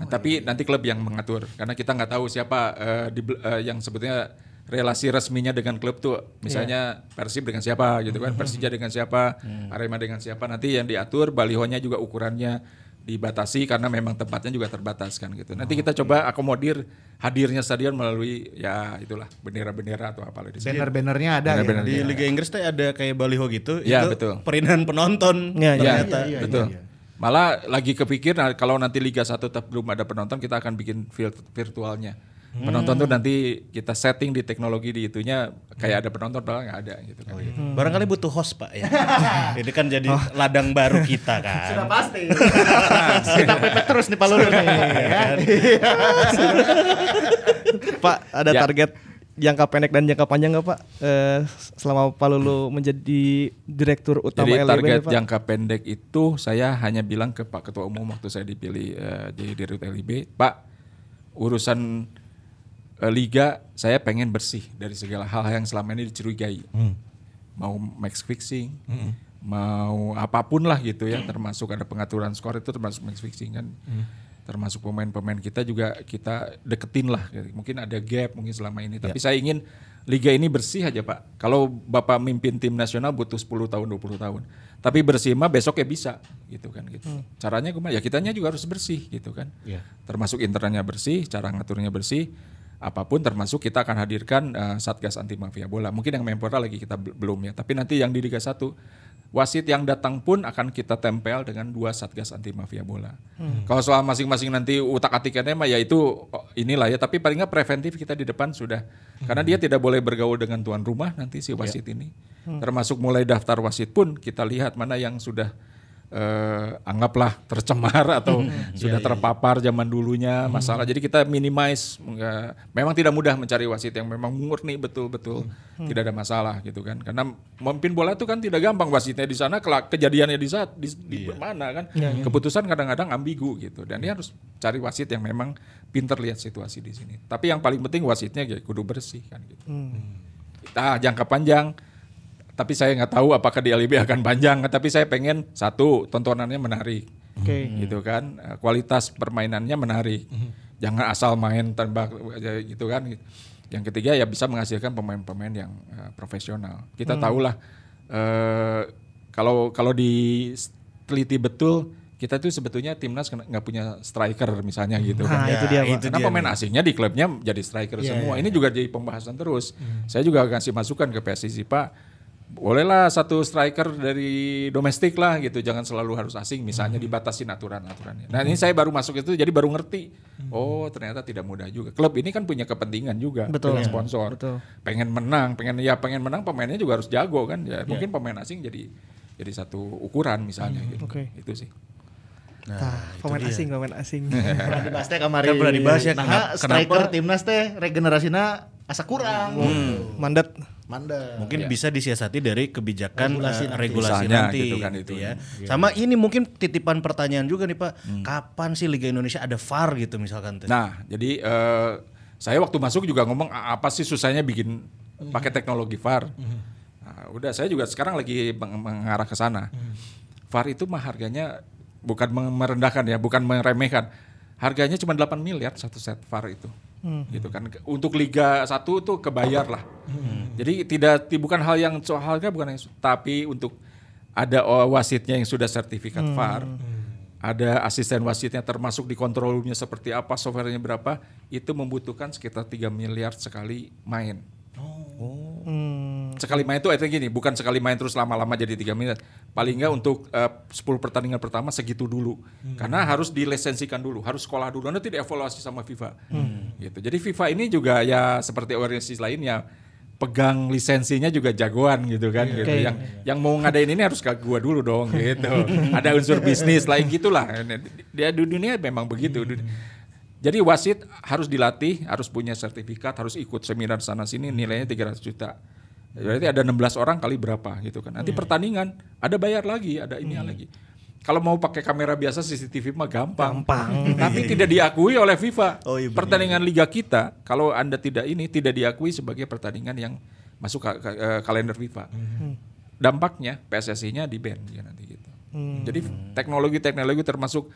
Nah, tapi nanti klub yang mengatur karena kita nggak tahu siapa eh, di, eh, yang sebetulnya relasi resminya dengan klub tuh misalnya Persib dengan siapa gitu kan, Persija dengan siapa, Arema dengan siapa. Nanti yang diatur balihonya juga ukurannya dibatasi karena memang tempatnya juga terbatas kan gitu. Nanti kita coba akomodir hadirnya stadion melalui ya itulah bendera-bendera atau apa di sini. Banner-bannernya ada Banner-banner. ya. Di Liga Inggris tuh ada kayak baliho gitu, Iya, itu betul. perindahan penonton. Iya, iya. ternyata. Iya, iya, Betul. iya. Malah lagi kepikir nah, kalau nanti Liga 1 tetap belum ada penonton kita akan bikin vir- virtualnya. Penonton tuh nanti kita setting di teknologi di itunya kayak ada penonton padahal nggak ada gitu kan. Barangkali butuh host pak ya. (laughs) Ini kan jadi ladang baru kita (laughs) kan. Sudah pasti. (laughs) Kita pepet terus nih Pak Lulu nih. ya. Pak, ada Ya. target jangka pendek dan jangka panjang nggak Pak? Eh, selama Pak Lulu menjadi direktur utama Jadi LIB target Pak? jangka pendek itu saya hanya bilang ke Pak Ketua Umum waktu saya dipilih eh, jadi Dirut LIB, Pak urusan eh, liga saya pengen bersih dari segala hal yang selama ini dicurigai. Mau match fixing, mau apa pun lah gitu ya, termasuk ada pengaturan skor itu termasuk match fixing kan. Termasuk pemain-pemain kita juga kita deketin lah. Mungkin ada gap mungkin selama ini, tapi saya ingin liga ini bersih aja, Pak. Kalau Bapak mimpin tim nasional butuh 10 tahun, 20 tahun. Tapi bersih mah besok ya bisa gitu kan gitu. Caranya gimana? Ya kitanya juga harus bersih gitu kan. Termasuk internalnya bersih, cara ngaturnya bersih apa pun termasuk kita akan hadirkan eh, Satgas Anti Mafia Bola. Mungkin yang Menpora lagi kita bel- belum ya, tapi nanti yang di Liga 1 wasit yang datang pun akan kita tempel dengan dua Satgas Anti Mafia Bola. Kalau soal masing-masing nanti utak-atikannya mah ya itu oh, inilah ya, tapi paling nggak preventif kita di depan sudah. Karena dia tidak boleh bergaul dengan tuan rumah nanti si wasit ini. Termasuk mulai daftar wasit pun kita lihat mana yang sudah eh, anggaplah tercemar (laughs) atau sudah terpapar zaman dulunya masalah. Jadi kita minimize enggak- memang tidak mudah mencari wasit yang memang murni betul-betul tidak ada masalah gitu kan. Karena memimpin bola itu kan tidak gampang wasitnya di sana kelak kejadiannya di saat di, di mana kan. Keputusan kadang-kadang ambigu gitu dan dia harus cari wasit yang memang pinter lihat situasi di sini. Tapi yang paling penting wasitnya ya kudu bersih kan gitu. Kita jangka panjang tapi saya nggak tahu apakah di LIB akan panjang. Tapi saya pengen satu tontonannya menarik. Oke. gitu kan? Eh, kualitas permainannya menarik. Jangan asal main tembak aja gitu kan? Yang ketiga ya bisa menghasilkan pemain-pemain yang eh, profesional. Kita tahulah eh, kalau kalau diteliti betul kita tuh sebetulnya timnas nggak punya striker misalnya gitu Nah, kan itu dia, Pak. karena pemain asingnya di klubnya jadi striker semua. Ini juga jadi pembahasan terus. Saya juga kasih masukan ke PSSI Pak. Bolehlah satu striker dari domestik lah gitu, jangan selalu harus asing. Misalnya dibatasin aturan-aturannya. Nah ini saya baru masuk itu, jadi baru ngerti. Oh ternyata tidak mudah juga. Klub ini kan punya kepentingan juga Betul. dengan sponsor. Betul. Pengen menang, pengen ya pengen menang pemainnya juga harus jago kan. Ya mungkin pemain asing jadi jadi satu ukuran misalnya gitu. oke. Itu sih. Nah, pemain asing, pemain asing. Pernah (laughs) dibahas teh kamari. Kan pernah dibahas ya, Nah, kenapa- striker kenapa- timnas teh regenerasinya asa kurang. Mandat. Mandek. Mungkin bisa disiasati dari kebijakan Regulasi nanti. regulasi Misalnya nanti, gitu kan gitu itu. ya. Sama ini mungkin titipan pertanyaan juga nih Pak, kapan sih Liga Indonesia ada VAR gitu misalkan teh? Nah, jadi eh, saya waktu masuk juga ngomong "A- apa sih susahnya bikin pakai teknologi VAR. Nah, udah saya juga sekarang lagi meng- mengarah ke sana. VAR itu mah harganya bukan merendahkan ya, bukan meremehkan. Harganya cuma 8 miliar satu set VAR itu. Gitu kan. Untuk Liga 1 tuh kebayar lah. Jadi tidak ti- bukan hal yang soal harga bukan yang tapi untuk ada oh, wasitnya yang sudah sertifikat VAR ada asisten wasitnya termasuk di control roomnya seperti apa, softwarenya berapa, itu membutuhkan sekitar 3 miliar sekali main. Hmm. Sekali main itu artinya gini, bukan sekali main terus lama-lama jadi 3 miliar. Paling nggak untuk eh, 10 pertandingan pertama segitu dulu. Karena harus dilesensikan dulu, harus sekolah dulu, nanti dievaluasi sama FIFA. Gitu. Jadi FIFA ini juga ya seperti organisasi lainnya pegang lisensinya juga jagoan gitu kan gitu. Oke. Yang yang mau ngadain ini harus ke gua dulu dong (laughs) gitu. Ada unsur bisnis lain gitulah. Dia di dunia memang begitu. Jadi wasit harus dilatih, harus punya sertifikat, harus ikut seminar sana sini nilainya 300 juta. Berarti ada 16 orang kali berapa gitu kan. Nanti pertandingan ada bayar lagi, ada ini lagi. Kalau mau pakai kamera biasa CCTV mah gampang. Gampang. Tapi tidak diakui oleh FIFA. Oh, iya pertandingan liga kita kalau Anda tidak ini tidak diakui sebagai pertandingan yang masuk ka- ka- eh, kalender FIFA. Dampaknya PSSI-nya di ban ya nanti gitu. Jadi teknologi-teknologi termasuk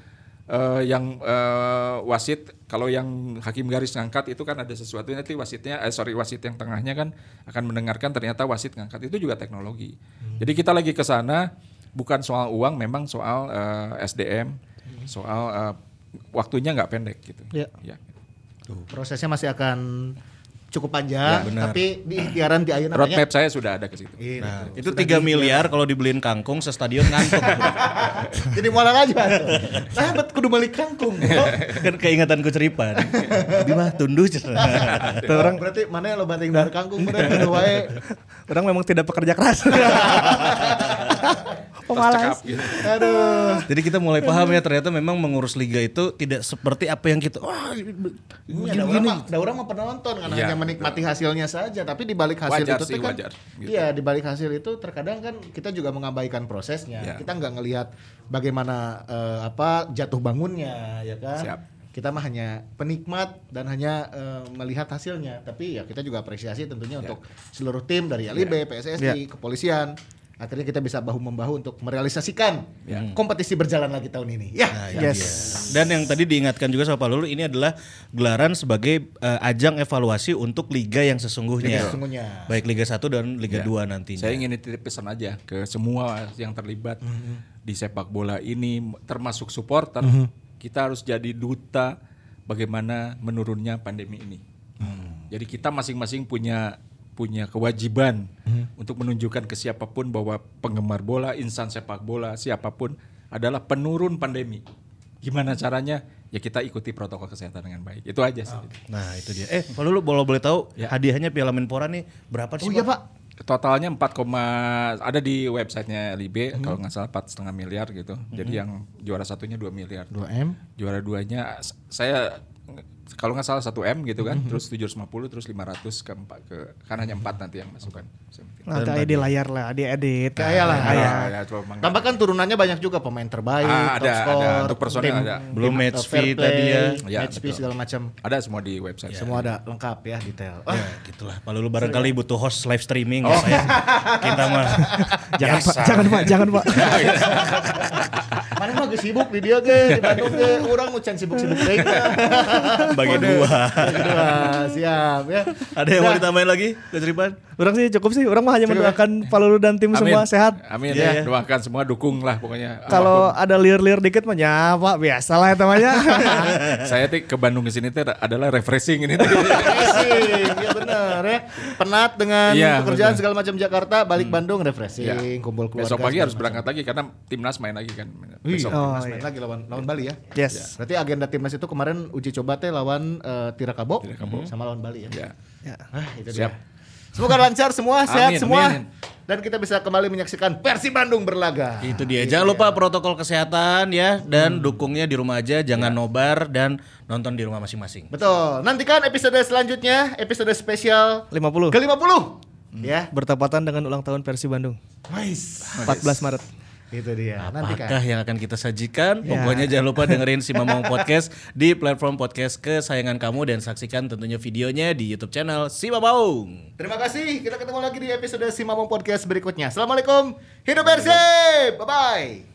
eh, yang eh, wasit kalau yang hakim garis ngangkat itu kan ada sesuatu nanti wasitnya eh sorry wasit yang tengahnya kan akan mendengarkan ternyata wasit ngangkat itu juga teknologi. Jadi kita lagi ke sana bukan soal uang memang soal eh, SDM, soal eh, waktunya nggak pendek gitu. Ya. Ya. Prosesnya masih akan cukup panjang, tapi di ikhtiaran di ayeuna Roadmap saya sudah ada ke situ. Iya, Nah, betul. itu 3 miliar kalau dibeliin kangkung sestadion ngantuk. (laughs) Jadi mualan aja. Nah, bet kudu balik kangkung. kan keingatanku ceripan. Di mah tunduh (laughs) orang berarti mana yang lo banting dari kangkung bener kudu wae. Orang memang tidak pekerja keras. (laughs) Pemalas. Gitu. Aduh. Jadi kita mulai paham ya ternyata memang mengurus liga itu tidak seperti apa yang kita wah Ini ada orang orang mah penonton kan Iya, hanya menikmati hasilnya saja, tapi di balik hasil Wajar itu sih, kan wajar, gitu. Iya, di balik hasil itu terkadang kan kita juga mengabaikan prosesnya. Iya. Kita nggak ngelihat bagaimana eh, apa jatuh bangunnya, ya kan? Siap. kita mah hanya penikmat dan hanya eh, melihat hasilnya. Tapi ya kita juga apresiasi tentunya untuk seluruh tim dari LIB, PSSI, kepolisian. Akhirnya kita bisa bahu membahu untuk merealisasikan kompetisi berjalan lagi tahun ini. Ya. Nah, itu dia. Dan yang tadi diingatkan juga sama Pak Lulu ini adalah gelaran sebagai eh, ajang evaluasi untuk liga yang sesungguhnya. Liga sesungguhnya. Baik Liga 1 dan Liga Ya. 2 nantinya. Saya ingin nitip pesan aja ke semua yang terlibat di sepak bola ini, termasuk supporter. Kita harus jadi duta bagaimana menurunnya pandemi ini. Jadi kita masing-masing punya punya kewajiban untuk menunjukkan ke siapa pun bahwa penggemar bola, insan sepak bola, siapa pun adalah penurun pandemi. Gimana caranya? Ya kita ikuti protokol kesehatan dengan baik. Itu aja sih. Nah, itu dia. Eh, Pak Lulu boleh boleh tahu hadiahnya Piala Menpora nih berapa sih? Oh iya Pak. Totalnya 4, ada di websitenya LIB kalau nggak salah empat setengah miliar gitu. Jadi yang juara satunya 2 miliar. 2 M. Juara duanya saya kalau nggak salah 1 M gitu kan, terus 750 terus 500 ke empat ke kan hanya 4 nanti yang masukkan. Nanti aja di layar lah, di edit. Kayak lah. Ah, ya. ya, mangga. Tambahkan turunannya banyak juga pemain terbaik, Ah, top ada, score, ada. Untuk personel tim- ada. Belum tim, match fee tadi ya. Ya, match fee segala macam. Ada semua di website. Semua ada lengkap ya detail. Ah, Ya, gitulah. Pak Lulu barangkali butuh host live streaming ya saya. Kita mah (laughs) (laughs) Jangan. Pak, jangan Pak, jangan Pak. (laughs) Mana mah sibuk di dia ge, di Bandung ge, urang nu can sibuk-sibuk deui. bagi dua. Dua, siap ya. Ada yang mau ditambahin lagi, Coach Riban? Orang sih cukup sih, orang mah hanya mendoakan Pak Lulu dan tim semua sehat. Amin Iya, ya. ya. Doakan semua dukung lah pokoknya. Kalau ada liar-liar dikit mah ya Pak, biasa lah ya temannya. (laughs) Saya tuh ke Bandung ke sini tuh adalah refreshing ini. Refreshing, ya benar ya. Penat dengan Iya, pekerjaan betul. segala macam Jakarta, balik Bandung refreshing, Ya. kumpul keluarga. Besok pagi harus berangkat lagi karena timnas main lagi kan. Besok. Besok timnas main lagi lawan lawan Bali ya. Yes. Berarti agenda timnas itu kemarin uji coba teh lawan eh, Tirakabo, sama lawan Bali ya. Ya. Ya. Ah, itu Siap. dia. Semoga lancar semua, sehat Amin, semua. amin. Dan kita bisa kembali menyaksikan Persi Bandung berlaga. Itu dia. Jangan lupa protokol kesehatan ya dan dukungnya di rumah aja, jangan nobar dan nonton di rumah masing-masing. Betul. Nantikan episode selanjutnya, episode spesial 50. ke-50. Ya. Bertepatan dengan ulang tahun versi Bandung. Nice. 14 Maret. Itu dia. Nantikan. Apakah yang akan kita sajikan? Pokoknya jangan lupa dengerin si Mamong Podcast di platform podcast kesayangan kamu dan saksikan tentunya videonya di YouTube channel Si Mamong. Terima kasih. Kita ketemu lagi di episode Simamong Podcast berikutnya. Assalamualaikum. Hidup bersih. Bye-bye.